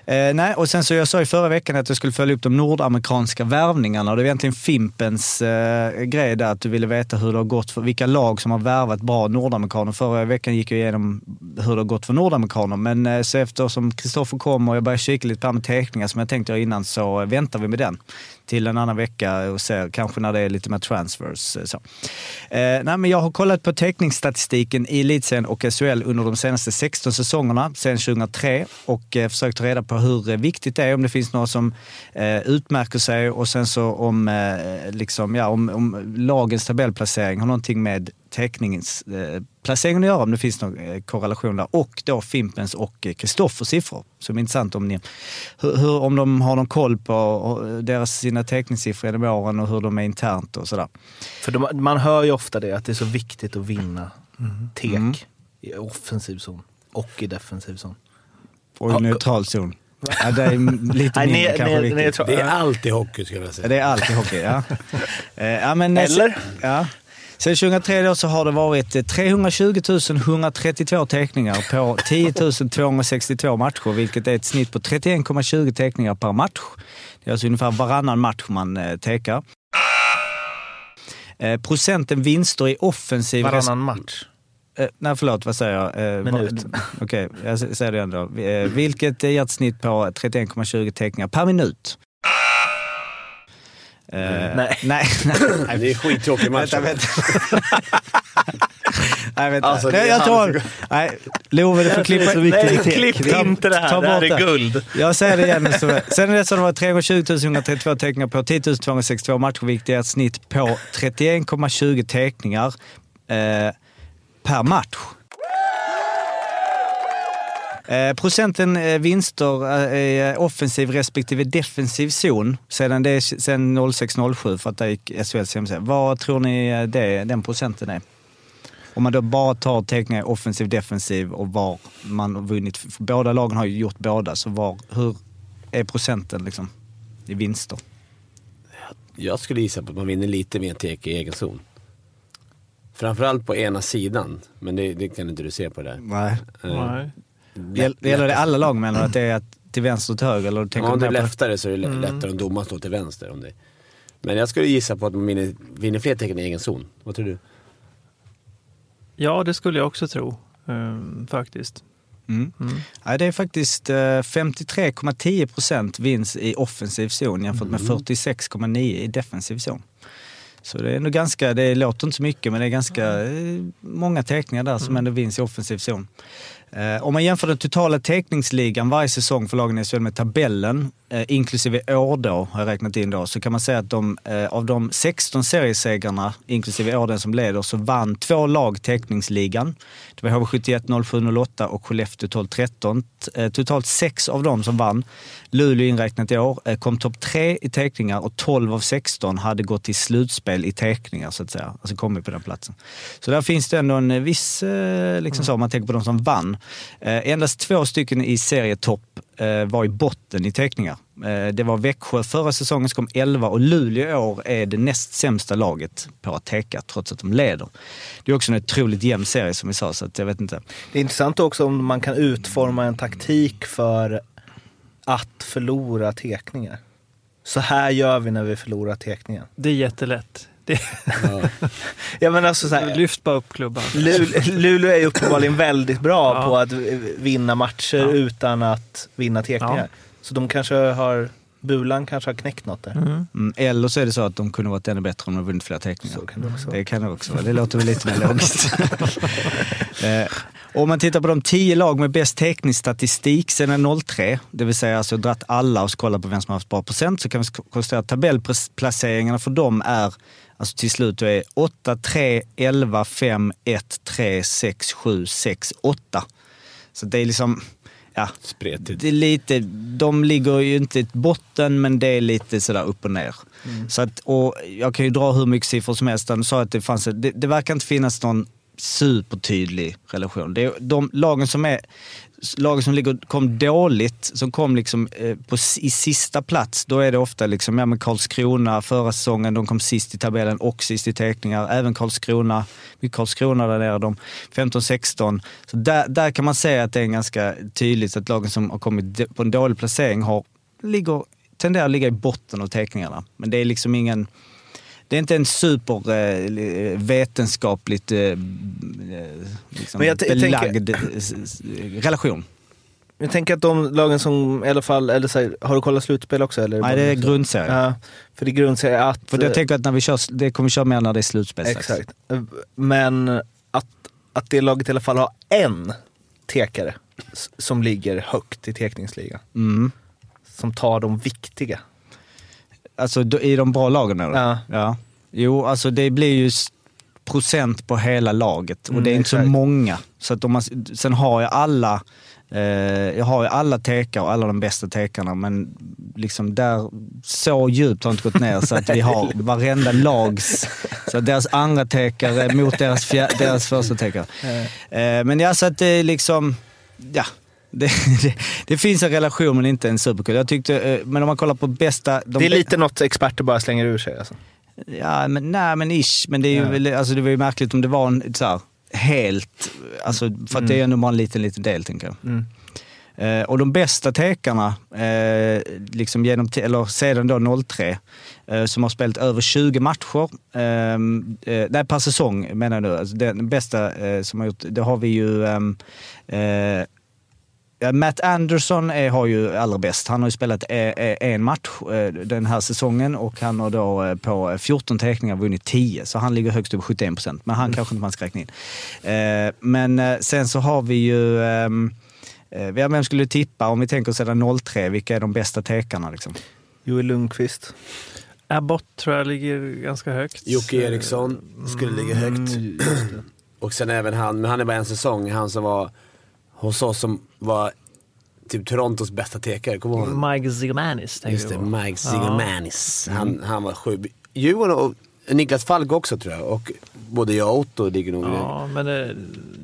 Eh, nej, och sen så jag sa i förra veckan att jag skulle följa upp de nordamerikanska värvningarna. Och det var egentligen Fimpens eh, grej där, att du ville veta hur det har gått för vilka lag som har värvat bra nordamerikaner. Förra veckan gick jag igenom hur det har gått för nordamerikaner. Men eh, så eftersom Kristoffer kom och jag började kika lite på med teckningar som jag tänkte göra innan så eh, väntar vi med den till en annan vecka och ser kanske när det är lite mer transfers. Eh, så. Eh, nej, men jag har kollat på teckningsstatistiken i elitserien och SHL under de senaste 16 säsongerna, sedan 2003 och eh, försökt ta reda på hur eh, viktigt det är, om det finns några som eh, utmärker sig och sen så om, eh, liksom, ja, om, om lagens tabellplacering har någonting med teckningens eh, placeringen att göra, om det finns någon eh, korrelation där. Och då Fimpens och eh, Kristoffers siffror. Som är intressant om, ni, hur, hur, om de har någon koll på deras, sina teckningssiffror genom åren och hur de är internt och sådär. För de, man hör ju ofta det, att det är så viktigt att vinna tek Mm. i offensiv zon och i defensiv zon. Och i neutral zon. Ja, det är lite Nej, mindre ne- kanske ne- viktigt. neutral- Det är alltid hockey skulle jag Ja, säga. det är alltid hockey, ja. Ja men, Eller? Ja. Sen 2003 då så har det varit eh, 320 132 teckningar på 10 262 matcher, vilket är ett snitt på 31,20 teckningar per match. Det är alltså ungefär varannan match man eh, tekar. Eh, procenten vinster i offensiv... Varannan match. Eh, nej, förlåt, vad säger jag? Eh, Minut. Okej, jag s- säger det ändå. Eh, vilket ger ett snitt på 31,20 teckningar per minut. Eh, Nej. nej. nej. Det är skittråkig match. Vänta, vänta. Nej, vänta. Alltså, det nej, jag tar... Nej, Love, du får klippa... Nej, klipp Ta- inte det här. ta Det här bort är guld. Jag säger det igen. Så, sen är det så det var 320 132 teckningar på 10 262 matcher, vilket är ett snitt på 31,20 teckningar eh, per match. Eh, procenten eh, vinster eh, i offensiv respektive defensiv zon sedan, det, sedan 06-07 för att det gick SHLs hemsida. Vad tror ni eh, det, den procenten är? Om man då bara tar teckningar offensiv defensiv och var man har vunnit. För båda lagen har ju gjort båda, så var, hur är procenten liksom i vinster? Jag skulle gissa på att man vinner lite mer tek i egen zon. Framförallt på ena sidan, men det, det kan inte du se på det där. Nej. Eh, Nej. Gäll- Gäller det alla lag menar? Att det är att till vänster och till höger? Eller tänker Ja, om du det är lättare så är det lä- lättare om domaren står till vänster. Om det. Men jag skulle gissa på att man vinner, vinner fler tecken i egen zon. Vad tror du? Ja, det skulle jag också tro. ehm, faktiskt. Mm. Mm. Ja, det är faktiskt eh, 53,10 procent vinst i offensiv zon jämfört med 46,9 i defensiv zon. Så det är nog ganska, det låter inte så mycket men det är ganska eh, många teckningar där som ändå vinns i offensiv zon. Eh, om man jämför den totala teckningsligan varje säsong för lagen i SHL med tabellen, eh, inklusive år då, har jag räknat in då, så kan man säga att de, eh, av de 16 seriesegrarna, inklusive år den som leder, så vann två lag teckningsligan. Det var HV71 07 08 och Skellefteå 12 13. Totalt sex av dem som vann, Luleå inräknat i år, eh, kom topp tre i teckningar och 12 av 16 hade gått till slutspel i teckningar så att säga. Alltså kommit på den platsen. Så där finns det ändå en eh, viss, eh, liksom så, om man tänker på de som vann. Endast två stycken i serietopp var i botten i teckningar. Det var Växjö förra säsongen som kom 11 och Luleå i år är det näst sämsta laget på att teka trots att de leder. Det är också en otroligt jämn serie som vi sa så att jag vet inte. Det är intressant också om man kan utforma en taktik för att förlora tekningar. Så här gör vi när vi förlorar tekningen. Det är jättelätt. Det, Ja, men alltså så här, lyft bara upp klubban. Lu- Luleå är ju uppenbarligen väldigt bra Ja. på att vinna matcher Ja. utan att vinna tekningar. Ja. Så de kanske har, Bulan kanske har knäckt något där. Mm. Mm, eller så är det så att de kunde varit ännu bättre om de vunnit fler teckningar. Kan det också. Det kan det också vara. Det låter väl lite mer logiskt. eh, om man tittar på de tio lag med bäst teckningsstatistik sedan 03, det vill säga alltså dratt alla och kollat på vem som har haft bra procent, så kan vi konstatera att tabellplaceringarna för dem är Alltså till slut är 8, 3, 11, 5, 1, 3, 6, 7, 6, 8. Så det är liksom, ja, Spretigt. det är lite, de ligger ju inte i botten men det är lite sådär upp och ner. Så att, och jag kan ju dra hur mycket siffror som helst. Sa att det fanns, det, det verkar inte finnas någon supertydlig relation. Det är de lagen som är lagen som ligger, kom dåligt, som kom liksom eh, på, i sista plats, då är det ofta liksom, ja men Karlskrona förra säsongen, de kom sist i tabellen och sist i teckningar. Även Karlskrona, mycket Karlskrona där nere, de 15-16. Så där, där kan man säga att det är ganska tydligt att lagen som har kommit på en dålig placering har, ligger, tenderar att ligga i botten av teckningarna. Men det är liksom ingen det är inte en super eh, eh, liksom Men jag t- jag tänker- belagd eh, relation. Jag tänker att de lagen som i alla fall, eller så här, har du kollat slutspel också? Eller Nej, det är grundserie. Ja, för det är grundserie att... För jag tänker att när vi kör, det kommer vi köra mer när det är slutspel. Exakt. Men att, att det laget i alla fall har en tekare som ligger högt i tekningsligan. Mm. Som tar de viktiga. Alltså i de bra lagen eller? Ja. ja. Jo, alltså det blir ju procent på hela laget och Mm, det är inte så exakt. många. Så att om man, sen har jag alla eh, jag har ju alla tekar och alla de bästa tekarna men liksom där, så djupt har det inte gått ner så att vi har varenda lags, så deras andra tekare mot deras, fjär, deras första tekare. Eh, men ja, så att det är liksom, ja. Det, det, det finns en relation men inte en superkul. Jag tyckte, eh, men om man kollar på bästa... de det är lite något experter bara slänger ur sig. Alltså. Ja, men nej men ish. Men det är ju Ja. alltså det var ju märkligt om det var en så här, helt, alltså för att det är ändå bara en liten, liten del tänker jag. Mm. Eh, och de bästa tekarna, eh, liksom genom, eller sedan då 03, eh, som har spelat över 20 matcher, ehm, eh, nej per säsong menar jag nu, alltså den bästa eh, som har gjort, det har vi ju ehm, eh, Matt Anderson är, har ju allra bäst. Han har ju spelat eh, eh, en match eh, den här säsongen och han har då på 14 teckningar vunnit 10. Så han ligger högst upp 71 procent. Men han kanske inte man ska räkna in. Men sen så har vi ju... ehm, eh, Vem skulle du tippa om vi tänker sedan 03? Vilka är de bästa tekarna liksom? Joel Lundqvist. Abbott tror jag ligger ganska högt. Jocke Eriksson skulle ligga högt. Och sen även han, men han är bara en säsong, han som var hos oss som var typ Torontos bästa tekare. Kommer du ihåg? Mike Zigomanis Just du det. Mike Ja. Zigomanis. Han, han var sjuk. Djurgården och Niklas Falk också tror jag. Och både jag och Otto ligger nog det. Ja, men eh,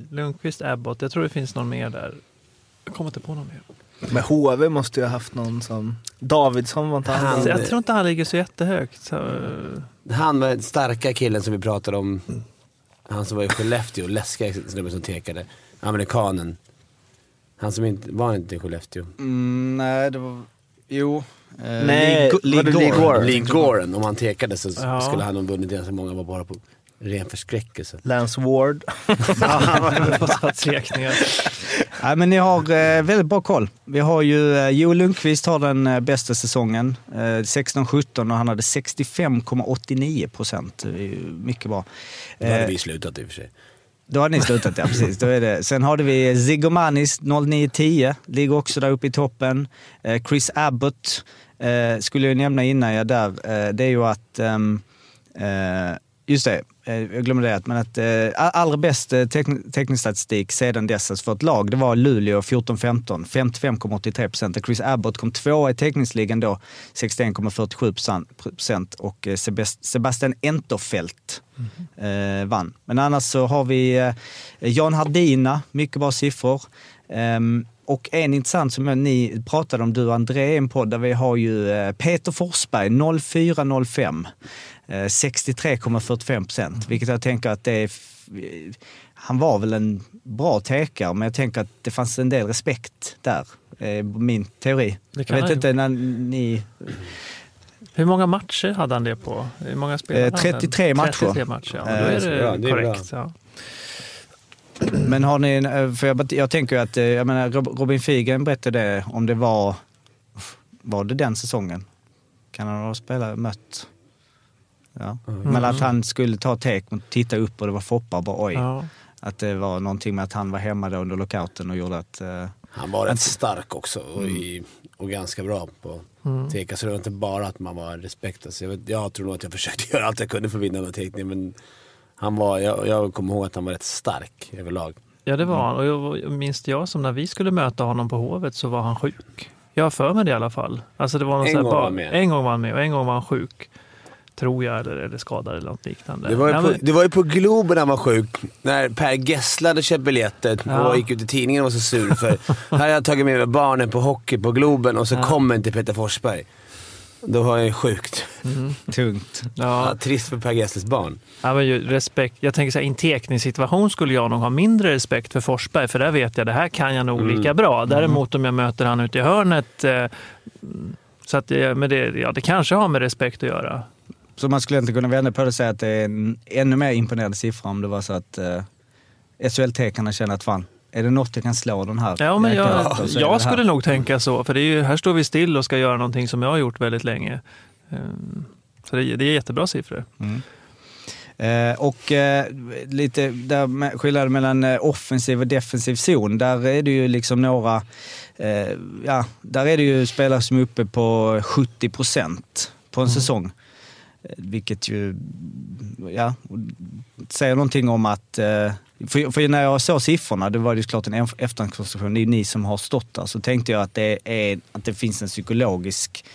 Lundqvist, Abbott, jag tror det finns någon mer där. Jag kommer inte på någon mer. Men HV måste ju ha haft någon som... Davidsson var inte han Han- Så jag tror inte han ligger så jättehögt. Så, Han var den starka killen som vi pratade om. Han som var i Skellefteå, läskiga snubben som tekade. Amerikanen. Han som inte, var han inte i Skellefteå? Mm, nej, det var... Jo. Eh, Nej, Lee- var det Lee Lee Goren. Goren? Lee Goren, om han tekade så Ja. skulle han ha vunnit ganska många var bara på ren förskräckelse. Lance Ward. Fosfaträkningar. Nej, men ni har eh, väldigt bra koll. Vi har ju eh, Joel Lundqvist har den eh, bästa säsongen. Eh, 16-17 och han hade 65,89 procent. Det är ju Mycket bra. Då hade Eh, vi slutat i och för sig. Då har ni slutat, ja precis. Då är det. Sen hade vi Zigomanis 0910, ligger också där uppe i toppen. Eh, Chris Abbott eh, skulle jag nämna innan jag där. Eh, det är ju att, ehm, eh, just det, jag glömde det, men att eh, allra bäst eh, tekn- teknisk statistik sedan dess för ett lag, det var Luleå 14-15, 55,83 procent. Chris Abbott kom tvåa i teckningsligan då, 61,47 procent och eh, Sebast- Sebastian Enterfelt eh, vann. Men annars så har vi eh, Jan Hardina, mycket bra siffror. Ehm, och en intressant som jag, ni pratade om, du och André, i en podd där vi har ju eh, Peter Forsberg 0405. Eh, 63,45 procent, vilket jag tänker att det är... Han var väl en bra tekare, men jag tänker att det fanns en del respekt där. Eh, min teori. Det kan jag vet inte när ni... Hur många matcher hade han det på? Hur många spelade Eh, han? 33 matcher. 33 matcher, ja. Då Eh, är det bra, det är korrekt. Ja. Men har ni, en- eh, för jag, jag tänker ju att, eh, jag menar Rob- Robin Figen berättade det, om det var, var det den säsongen? Kan han ha spelat, mött? Ja. Men att han skulle ta tek och titta upp och det var Foppa och bara oj. Ja. Att det var någonting med att han var hemma då under lockouten och gjorde att... eh, Han var rätt stark också och, i, och ganska bra på Mm. teka. Så det var inte bara att man var respekt. Alltså jag, vet, jag tror nog att jag försökte göra allt jag kunde för att vinna den här tekningen. Men han var, jag, jag kommer ihåg att han var rätt stark överlag. ja, det Mm. var han. Och jag, minns jag som när vi skulle möta honom på Hovet så var han sjuk. Jag har för mig det i alla fall. Alltså det var någon En gång bara- var med. En gång var han med och en gång var han sjuk. Tror jag, eller, eller skadad eller något liknande. Det var, ju Ja, på, men- det var ju på Globen han var sjuk. När Per Gessle hade köpt biljetter Ja. och gick ut i tidningen och var så sur för här har jag tagit med mig barnen på hockey på Globen och så kommer inte Peter Forsberg. Då var jag sjukt. tungt. Ja. ja, trist för Per Gessles barn. Ja, men ju, respekt. Jag tänker så här, i en tekningssituation skulle jag nog ha mindre respekt för Forsberg, för där vet jag det här kan jag nog Mm. lika bra. Däremot om jag möter han ute i hörnet, eh, så att det, men det, ja, det kanske har med respekt att göra. Så man skulle inte kunna vända på det och säga att det är en ännu mer imponerande siffra om det var så att eh, SHL-tekarna känner att fan, är det något jag kan slå den här Ja, men jag, jag skulle nog tänka så, för det är ju, här står vi still och ska göra någonting som jag har gjort väldigt länge. Eh, Så det, det är jättebra siffror. Eh, och eh, lite där skillnaden mellan eh, offensiv och defensiv zon, där är det ju liksom några, eh, ja, där är det ju spelare som är uppe på 70 procent på en säsong. Eh, vilket ju, ja, säger någonting om att, eh, för, för när jag såg siffrorna, det var ju såklart en efterhandskonstruktion, det är ju ni som har stått där, så tänkte jag att det, är, att det finns en psykologisk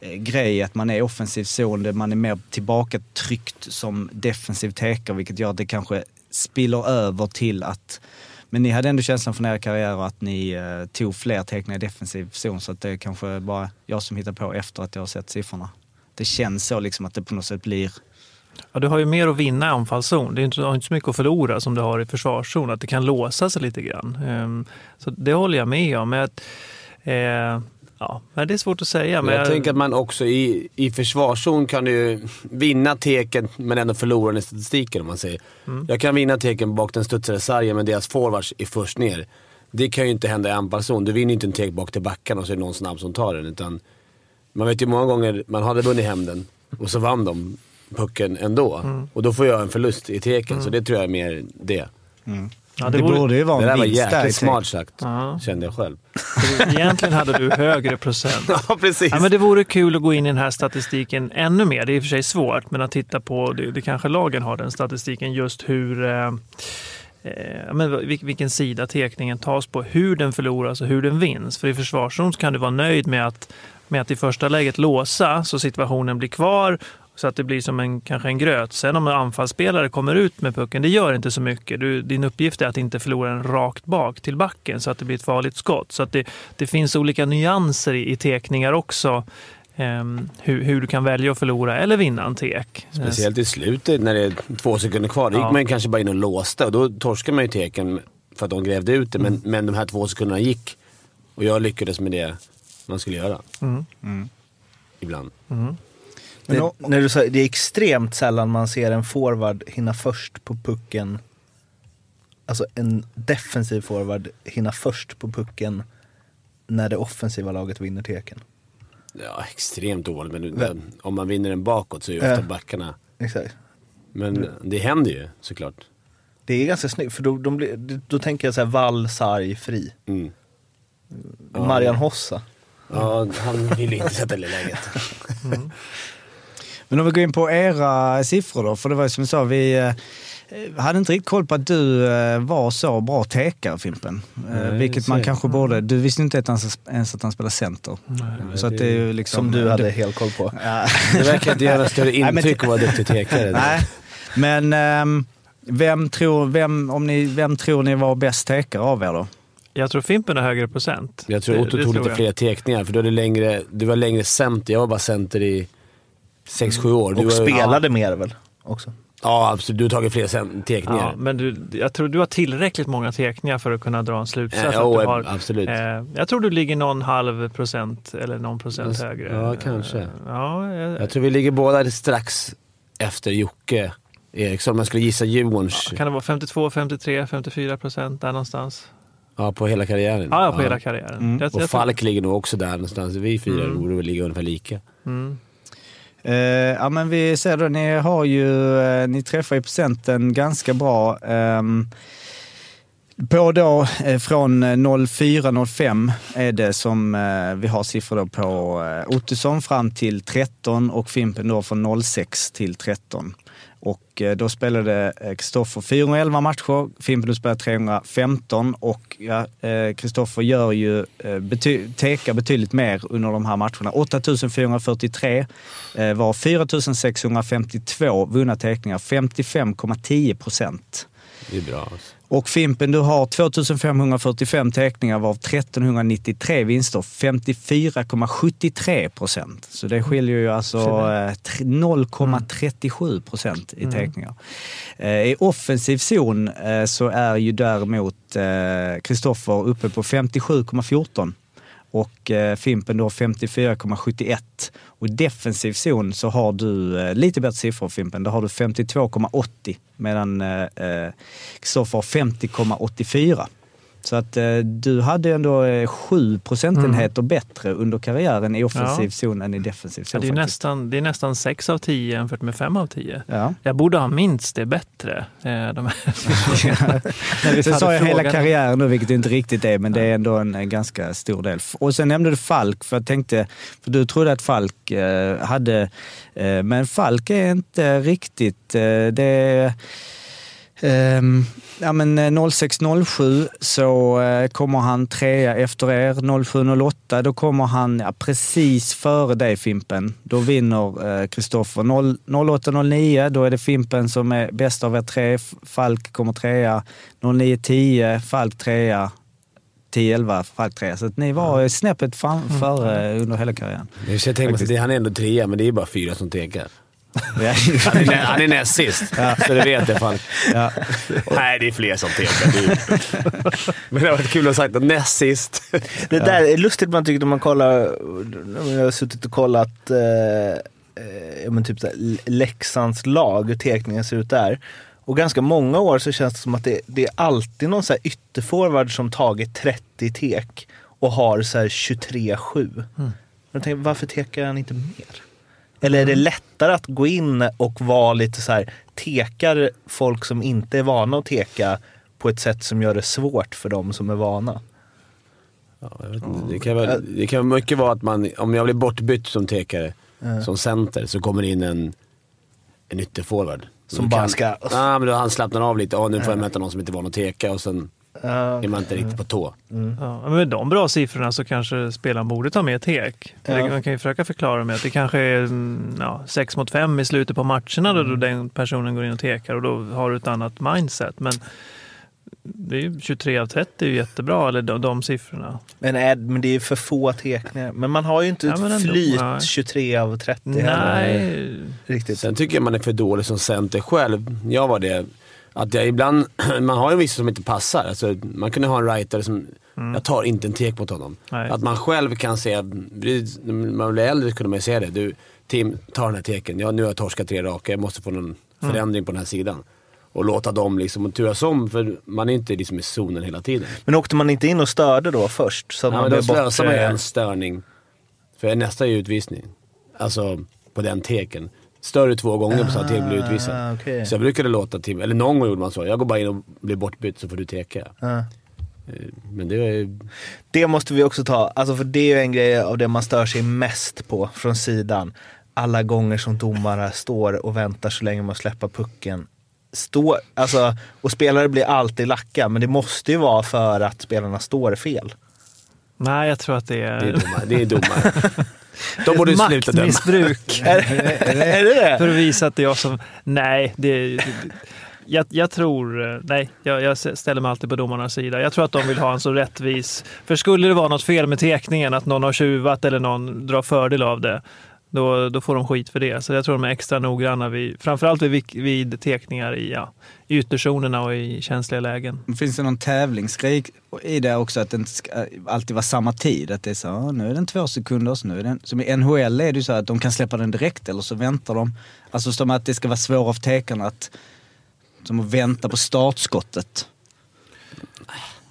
eh, grej att man är offensiv zon, man är mer tillbakatryckt som defensiv tekare, vilket gör att det kanske spiller över till att men ni hade ändå känslan från era karriärer att ni eh, tog fler teckningar i defensiv zon, så att det är kanske bara jag som hittar på efter att jag har sett siffrorna. Det känns så liksom att det på något sätt blir... Ja, du har ju mer att vinna i anfallszon. Det är inte, du har inte så mycket att förlora som du har i försvarszon. Att det kan låsa sig lite grann. Ehm, Så det håller jag med om. Men att, eh, ja, men det är svårt att säga. Men Men jag tänker att man också i, i försvarszon kan du ju vinna teken men ändå förlora den i statistiken om man säger. Jag kan vinna teken bak den studsade sargen men deras forwards är först ner. Det kan ju inte hända i anfallszon. Du vinner ju inte en tek bak till backarna och så är det någon snabb som tar den. Utan man vet ju många gånger man hade vunnit hem den och så vann de pucken ändå. Och då får jag en förlust i teken. Så det tror jag är mer det. ja, det, det borde ju vara Det där en var jäkligt smart sagt, Ja. kände jag själv. egentligen hade du högre procent. ja, precis. Ja, men det vore kul att gå in i den här statistiken ännu mer. Det är i och för sig svårt, men att titta på, det, det kanske lagen har den statistiken, just hur, eh, eh, men vil- vilken sida tekningen tas på, hur den förloras och hur den vinns. För i försvarszon kan du vara nöjd med att, med att i första läget låsa så situationen blir kvar så att det blir som en, kanske en gröt. Sen om en anfallsspelare kommer ut med pucken, det gör inte så mycket. Du, din uppgift är att inte förlora den rakt bak till backen så att det blir ett farligt skott. Så att det, det finns olika nyanser i, i tekningar också. ehm, hur, hur du kan välja att förlora eller vinna en tek. Speciellt i slutet när det är två sekunder kvar. Då gick Ja. man kanske bara in och låste och då torskar man ju teken för att de grävde ut det. Men, men de här två sekunderna gick och jag lyckades med det man skulle göra. Mm. Ibland. Det, när du säger, det är extremt sällan man ser en forward hinna först på pucken. Alltså en defensiv forward hinna först på pucken när det offensiva laget vinner teken. Ja, extremt ovanligt. Men Vem? om man vinner en bakåt så är ju ofta Ja. backarna... Exakt. Men det händer ju såklart. Det är ganska snyggt, för då, de blir, då tänker jag så här Wall, Sarg, Fri. Mm. Ja. Marian Hossa. Ja, han vill inte sätta det läget. Men om vi går in på era siffror då, för det var ju som jag sa, vi eh, hade inte riktigt koll på att du eh, var så bra tekare Fimpen. Eh, Nej, vilket man kanske borde, du visste inte ens att han spelar center. så att det är ju liksom, Som du hade helt koll på. Ja. Det verkar inte göra större Nej, men- intryck att vara duktig tekare. Nej, men ehm, vem, tror, vem, om ni, vem tror ni var bäst tekare av er då? Jag tror Fimpen har högre procent. Jag tror Otto tog lite jag. fler teckningar, för då är det längre, du var längre center. Jag var bara center i 6-7 år. Du Och var, spelade mer väl också. Ja, absolut. Du har tagit fler teckningar. Ja, men du, jag tror du har tillräckligt många teckningar för att kunna dra en slutsats. Att jo, du har, absolut. Eh, jag tror du ligger någon halv procent eller någon procent Alltså, högre. ja, kanske. Eh, Ja, jag, Jag tror vi ligger båda strax efter Jocke Eriksson. Om jag skulle gissa Djurgårdens... kan det vara 52, 53, 54 procent där någonstans? Ja, på hela karriären. Ja, ja på hela karriären. Mm. Jag, Och jag Falk ligger nog också där någonstans. Vi fyra Mm. borde väl ligga ungefär lika. Mm. Eh, ja men vi ser då, ni har ju, eh, ni träffar ju procenten ganska bra. ehm, på då eh, från 04-05 är det som eh, vi har siffror då på eh, Ottosson fram till 13 och Fimpen då från 06 till 13. Och eh, då spelade eh, Kristoffer 411 matcher, Fimpen spelade 315 och eh, Kristoffer ja, gör ju, bety- tekar betydligt mer under de här matcherna. 8443 var 4652 vunna teckningar, 55,10 procent. Det är bra. Alltså. Och Fimpen, du har 2545 teckningar varav 1393 vinster, 54,73 procent. Så det skiljer ju alltså eh, tre- 0,37 procent i teckningar. Eh, I offensiv zon eh, så är ju däremot Kristoffer uppe på 57,14 och eh, Fimpen då 54,71. Och i defensiv zon så har du eh, lite bättre siffror Fimpen. Där har du 52,80 medan eh, eh, Kristoffer har 50,84. Så att eh, du hade ändå eh, 7 procentenheter bättre under karriären i offensiv Ja. zon än i defensiv Ja, zon. det, är faktiskt. nästan, det är nästan 6 av 10 jämfört med 5 av 10. Ja. Jag borde ha minst det bättre. Eh, de här. Sen sa jag hela karriären nu, vilket det inte riktigt är, men det är ändå en, en ganska stor del. Och sen nämnde du Falk, för jag tänkte, för du trodde att Falk eh, hade, eh, men Falk är inte riktigt, eh, det är, Ja men eh, 0607 så eh, kommer han trea efter er. 0708 då kommer han ja, precis före dig Fimpen. Då vinner eh, Kristoffer. 0809 då är det Fimpen som är bäst av er tre. Falk kommer trea. 0910 Falk trea. 10-11 Falk trea. Så att ni var eh, snäppet fram, före under hela karriären. Jag tänker mig att han är ändå trea, men det är bara fyra som tekar. Ja. Han är, han är näst sist, så det vet jag fan. Ja. Nej, det är fler som är- Men det har varit kul att sagt att näst sist. Det där är lustigt man tycker när man kollar, jag har suttit och kollat eh, eh, ja, men typ så här, Leksands lag, hur teckningen ser ut där. Och ganska många år så känns det som att det, det är alltid någon så här ytterforward som tagit 30 tek och har så här 23-7. Jag tänker, varför tekar han inte mer? Eller är det lättare att gå in och vara lite så här, tekar folk som inte är vana att teka på ett sätt som gör det svårt för dem som är vana? Ja, jag vet inte. Det, kan väl, det kan mycket vara att man, om jag blir bortbytt som tekare, som center, så kommer in en, en ytterforward. Som bara kan- ska... Ja, men då han slappnar av lite. Ja, nu får jag möta någon som inte är van att teka och sen Ja. är man inte riktigt på tå. Ja, men med de bra siffrorna så kanske spelaren borde ta med tek. Ja. Man kan ju försöka förklara med att det kanske är mm, ja, 6 mot 5 i slutet på matcherna då Mm. den personen går in och tekar och då har du ett annat mindset. Men det är ju 23 av 30 är ju jättebra, eller de, de siffrorna. Men, är, men det är för få tekningar. Men man har ju inte Ja, ett ändå, flyt nej. 23 av 30 heller. Nej, Riktigt. Sen tycker jag man är för dålig som center själv. Jag var det. Att jag ibland, man har ju vissa som inte passar. Alltså, man kunde ha en writer som, jag tar inte en tek mot honom. Nej. Att man själv kan se, när man blir äldre kunde man ju se det. Du, Tim, ta den här teken. Ja, nu har jag torskat tre raka, jag måste få någon förändring på den här sidan. Och låta dem liksom turas om, för man är inte liksom i zonen hela tiden. Men åkte man inte in och störde då först? Så att Ja, man men då slösar man ju en störning. För nästa är ju utvisning. Alltså på den teken. Större två gånger på samma tek blir utvisad. Ah, okej. Så jag brukade låta Tim, eller någon gång gjorde man så. Jag går bara in och blir bortbytt så får du teka. Ja. Eh, Men det är Det måste vi också ta, alltså för det är ju en grej av det man stör sig mest på från sidan. Alla gånger som domare står och väntar så länge man släpper pucken. Stå, alltså, och spelare blir alltid lacka, men det måste ju vara för att spelarna står fel. nej, jag tror att det är, det är domare. Det är domare. De borde sluta döma. maktmissbruk. är, är det det? För att visa att det är jag som... Nej, det, jag, jag tror... eh, Nej, jag, jag ställer mig alltid på domarnas sida. Jag tror att de vill ha en så rättvis... För skulle det vara något fel med tekningen, att någon har tjuvat eller någon drar fördel av det, då, då får de skit för det. Så jag tror de är extra noggranna, vid, framförallt vid, vid tekningar i, ja, ytterzonerna och i känsliga lägen. Finns det någon tävlingsgrej i det också? Att det inte ska alltid vara samma tid? Att det är så, "Ja, nu är den två sekunder, så nu är den... Som i NHL är det ju så att de kan släppa den direkt eller så väntar de. Alltså som att det ska vara svårare för tekarna att... Som att vänta på startskottet.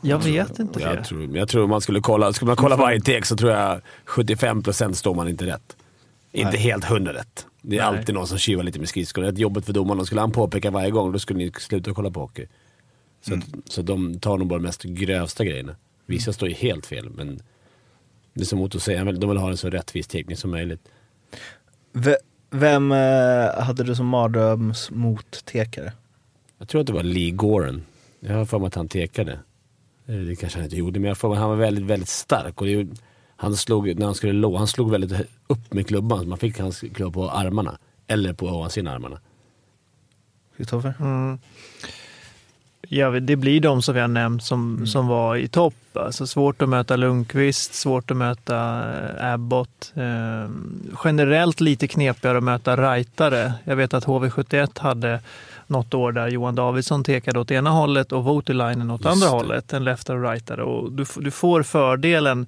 Jag vet inte det. Jag tror, jag tror om man skulle kolla, skulle man kolla varje tek så tror jag 75% står man inte rätt. Inte Nej. helt hundra rätt. Det är Nej. alltid någon som tjuvar lite med skridskor. Det är jobbet för domaren. Skulle han påpeka varje gång, då skulle ni sluta kolla på hockey. Så, Mm. att, så de tar nog bara de mest grövsta grejerna. Vissa står ju helt fel, men det är som Otto säger, de vill ha en så rättvis teknik som möjligt. V- Vem eh, hade du som mardröms mot tekare? Jag tror att det var Lee Goren. Jag har för mig att han tekade. Eh, Det kanske han inte gjorde, men jag att han var väldigt, väldigt stark. Och det, han slog, när han skulle lå, han slog väldigt upp med klubban, så man fick hans klubba på armarna. Eller på ovansidan armarna. Kristoffer? Mm. Ja, det blir de som vi har nämnt som, som var i topp. Alltså svårt att möta Lundqvist, svårt att möta eh, Abbott. Eh, generellt lite knepigare att möta rightare. Jag vet att HV71 hade något år där Johan Davidsson tekade åt ena hållet och Voutilainen åt Just andra det. hållet. En leftare och rightare. Och du, du får fördelen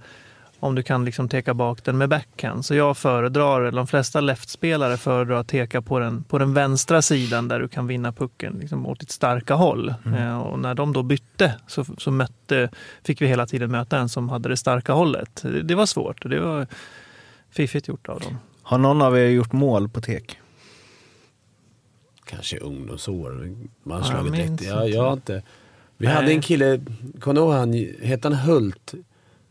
om du kan liksom teka bak den med backhand. Så jag föredrar, eller de flesta leftspelare föredrar att teka på den, på den vänstra sidan där du kan vinna pucken liksom åt ditt starka håll. Eh, och när de då bytte så, så mötte, fick vi hela tiden möta en som hade det starka hållet. Det, det var svårt och det var fiffigt gjort av dem. Har någon av er gjort mål på tek? Kanske ungdomsår. Man jag direkt. minns Ja, inte. jag har inte. Vi Nej. hade en kille, kommer du ihåg han, hette han Hult?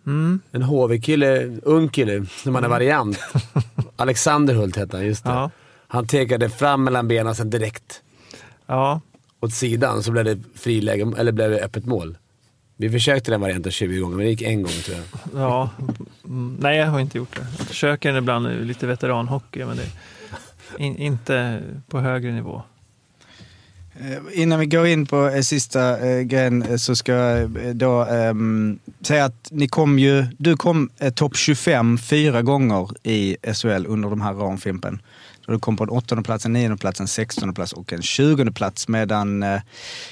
Mm. En HV-kille, ung kille, som hade variant. Alexander Hult hette han, just det. Ja. Han tekade fram mellan benen sen direkt Ja, åt sidan så blev det friläge, eller blev det öppet mål. Vi försökte den varianten 20 gånger, men det gick en gång tror jag. ja. Mm, nej, jag har inte gjort det. Jag försöker ibland lite veteranhockey, men det in, inte på högre nivå. Eh, innan vi går in på eh, sista eh, grejen eh, så ska jag då eh, säga att ni kom ju, du kom eh, topp 25 fyra gånger i SHL under de här ramfimpen. Du kom på en åttonde plats, en nionde plats, en sextonde plats och en tjugonde plats medan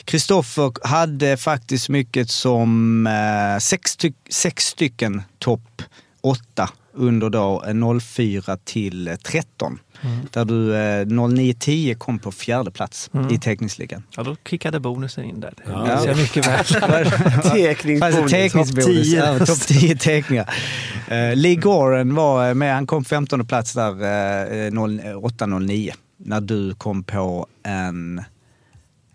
Kristoffer eh, hade faktiskt mycket som eh, sex, styck, sex stycken topp åtta under då 04 till 13. Mm. Där du eh, 0910 kom på fjärde plats mm. i tekningsligan. Ja, då kickade bonusen in där. Ja. Ja. Det mycket väl. Tekningsbonus. Tekningsbonus. Ja, Topp 10 teckningar. Eh, Lee Goren var med. Han kom 15 plats där eh, 0809. Eh, när du kom på en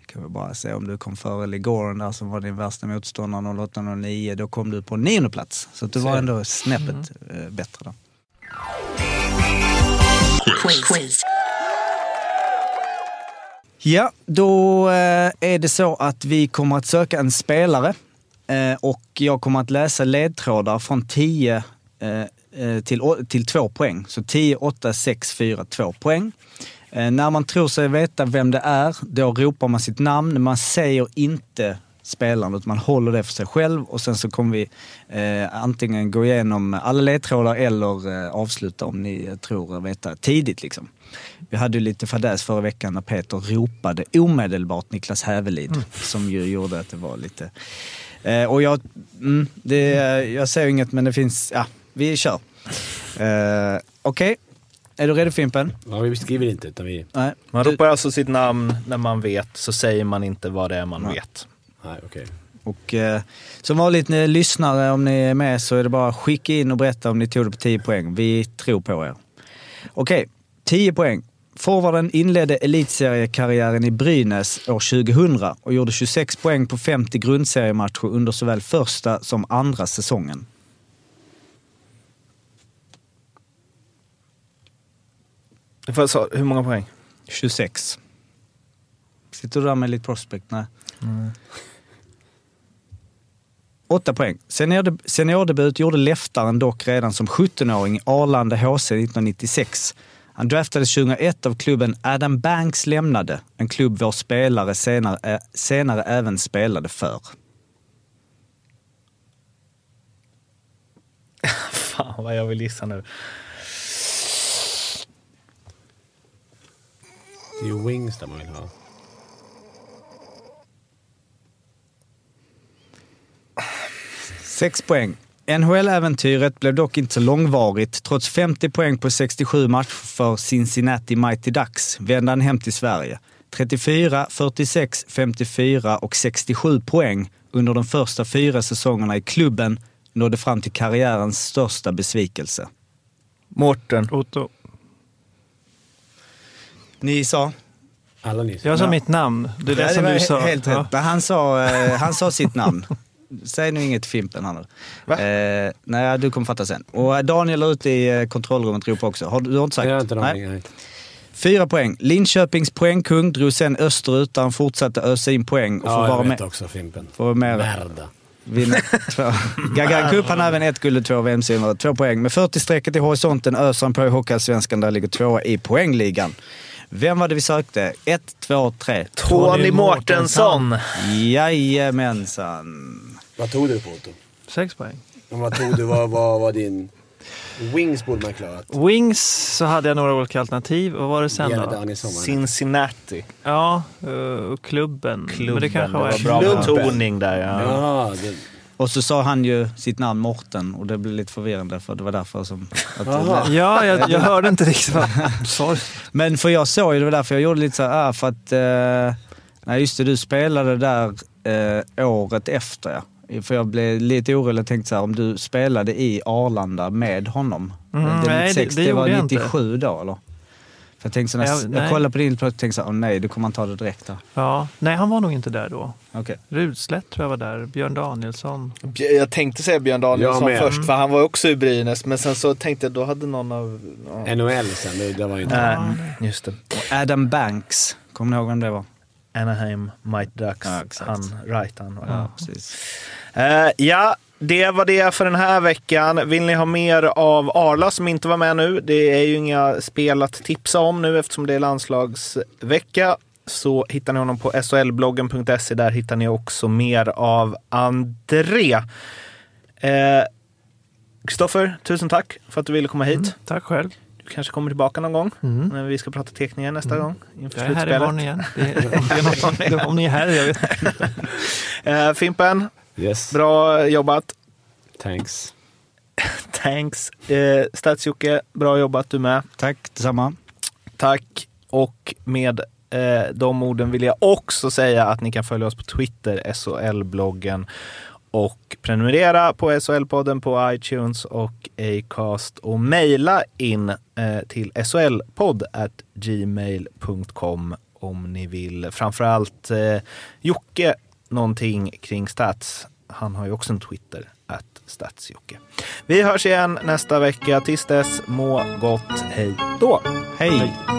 kan vi bara se om du kom före Lee Goren där som var din värsta motståndare 08.09. Då kom du på nionde plats. Så du var ändå snäppet mm. Eh, bättre där. Ja, då eh, är det så att vi kommer att söka en spelare eh, och jag kommer att läsa ledtrådar från 10 eh, till, till 2 poäng. Så 10, 8, 6, 4, 2 poäng. När man tror sig veta vem det är, då ropar man sitt namn. Man säger inte spelaren, utan man håller det för sig själv och sen så kommer vi eh, antingen gå igenom alla ledtrådar eller eh, avsluta om ni tror er veta tidigt. Liksom. Vi hade ju lite fadäs förra veckan när Peter ropade omedelbart Niklas Hävelid, som ju gjorde att det var lite... Eh, och jag, mm, det, jag säger inget men det finns, ja, vi kör. Eh, Okej, är du redo Fimpen? Ja, vi skriver inte utan vi... Nej. Man Du- ropar alltså sitt namn när man vet, så säger man inte vad det är man vet. Nej, okej. Och eh, som vanligt ni lyssnare, om ni är med så är det bara att skicka in och berätta om ni tog det på 10 poäng. Vi tror på er. Okej, 10 poäng. Forwarden inledde elitseriekarriären i Brynäs år 2000 och gjorde 26 poäng på 50 grundseriematcher under såväl första som andra säsongen. Hur många poäng? 26. Sitter du där med lite prospect? Nej. Åtta poäng. Seniorde- Seniordebut gjorde Leftaren dock redan som 17-åring i Arlanda HC 1996. Han draftades 2001 av klubben Adam Banks lämnade, en klubb vår spelare senare, ä- senare även spelade för. Fan vad jag vill gissa nu. Det är ju wings där man vill ha. Sex poäng. NHL-äventyret blev dock inte så långvarigt. Trots 50 poäng på 67 matcher för Cincinnati Mighty Ducks vände han hem till Sverige. 34, 46, 54 och 67 poäng under de första fyra säsongerna i klubben nådde fram till karriärens största besvikelse. Mårten. Otto. Ni sa? Alla ni. Jag sa Ja. mitt namn. Det är det, Ja, som var du sa. Helt Ja. rätt. Men Han, sa, eh, han sa sitt namn. Säg nu inget Fimpen här nu. Va? Eh, nej, du kommer fatta sen. Och Daniel är ute i eh, kontrollrummet ropar också. Har du, du har inte sagt? Jag har inte någon Nej. aning. nej. Fyra poäng. Linköpings poängkung drog sen österut där han fortsatte ösa in poäng och får Ja, vara jag vet med. också Fimpen. Får vara med. Merda. Vinna två. Gagarin Cup, han har även ett guld och två VM-silver. Två poäng. Med 40-strecket i horisonten öser han på i Hockeyallsvenskan där ligger tvåa i poängligan. Vem var det vi sökte? Ett, två, tre. Tony Mårtensson. Jajamensan. Vad tog du på Otto? Sex poäng. Men Vad tog du? Vad vad var din... Wings borde man klarat. Wings så hade jag några olika alternativ. Vad var det sen då? han? Cincinnati. Ja, eh, och klubben. Klubben. Men det kanske var, var bra betoning där. Ja. Ja, det... Och så sa han ju sitt namn Morten och det blev lite förvirrande för det var därför som... Att. Ja, jag, jag hörde inte riktigt vad du? Men för jag såg ju, det var därför jag gjorde lite så här, ah, för att... Eh, nej just det, du spelade där eh, året efter ja. För jag blev lite orolig och tänkte så här, om du spelade i Arlanda med honom. Mm, det, nej, 96, det- det var gjorde jag inte. 97 då eller? För jag tänkte så jag, nej. jag kollade på din plötsligt och tänkte så här, åh nej, du kommer han ta det direkt där. Ja, nej, han var nog inte där då. Okej. Rudslätt tror jag var där. Björn Danielsson. Jag tänkte säga Björn Danielsson Jag först, för han var också i Brynäs. Men sen så tänkte jag, då hade någon av... Ja. NHL sen, det, det var ju inte... Nej, just det. Och Adam Banks, kommer ni ihåg vem det var? Anaheim, Mighty Ducks. Ja, exakt. han, right han. Ja, precis. Eh, ja, det var det för den här veckan. Vill ni ha mer av Arla som inte var med nu? Det är ju inga spel att tipsa om nu eftersom det är landslagsvecka. Så hittar ni honom på solbloggen.se. Där hittar ni också mer av André. Eh, Kristoffer, tusen tack för att du ville komma hit. Tack själv. Kanske kommer tillbaka någon gång Mm. när vi ska prata teckningar nästa gång inför Jag är här igen. Det är, det om ni är här, jag vet Eh, Fimpen, Yes. bra jobbat. Thanks. Thanks. Eh, Stats-Jocke, bra jobbat du med. Tack detsamma. Tack. Och med eh, de orden vill jag också säga att ni kan följa oss på Twitter, SHL-bloggen och prenumerera på SHL-podden på iTunes och Acast och mejla in eh, till solpodd@gmail.com om ni vill. Framförallt eh, Jocke någonting kring stats. Han har ju också en Twitter, att statsjocke. Vi hörs igen nästa vecka. Tills dess, må gott. Hej då! Hej. Hej.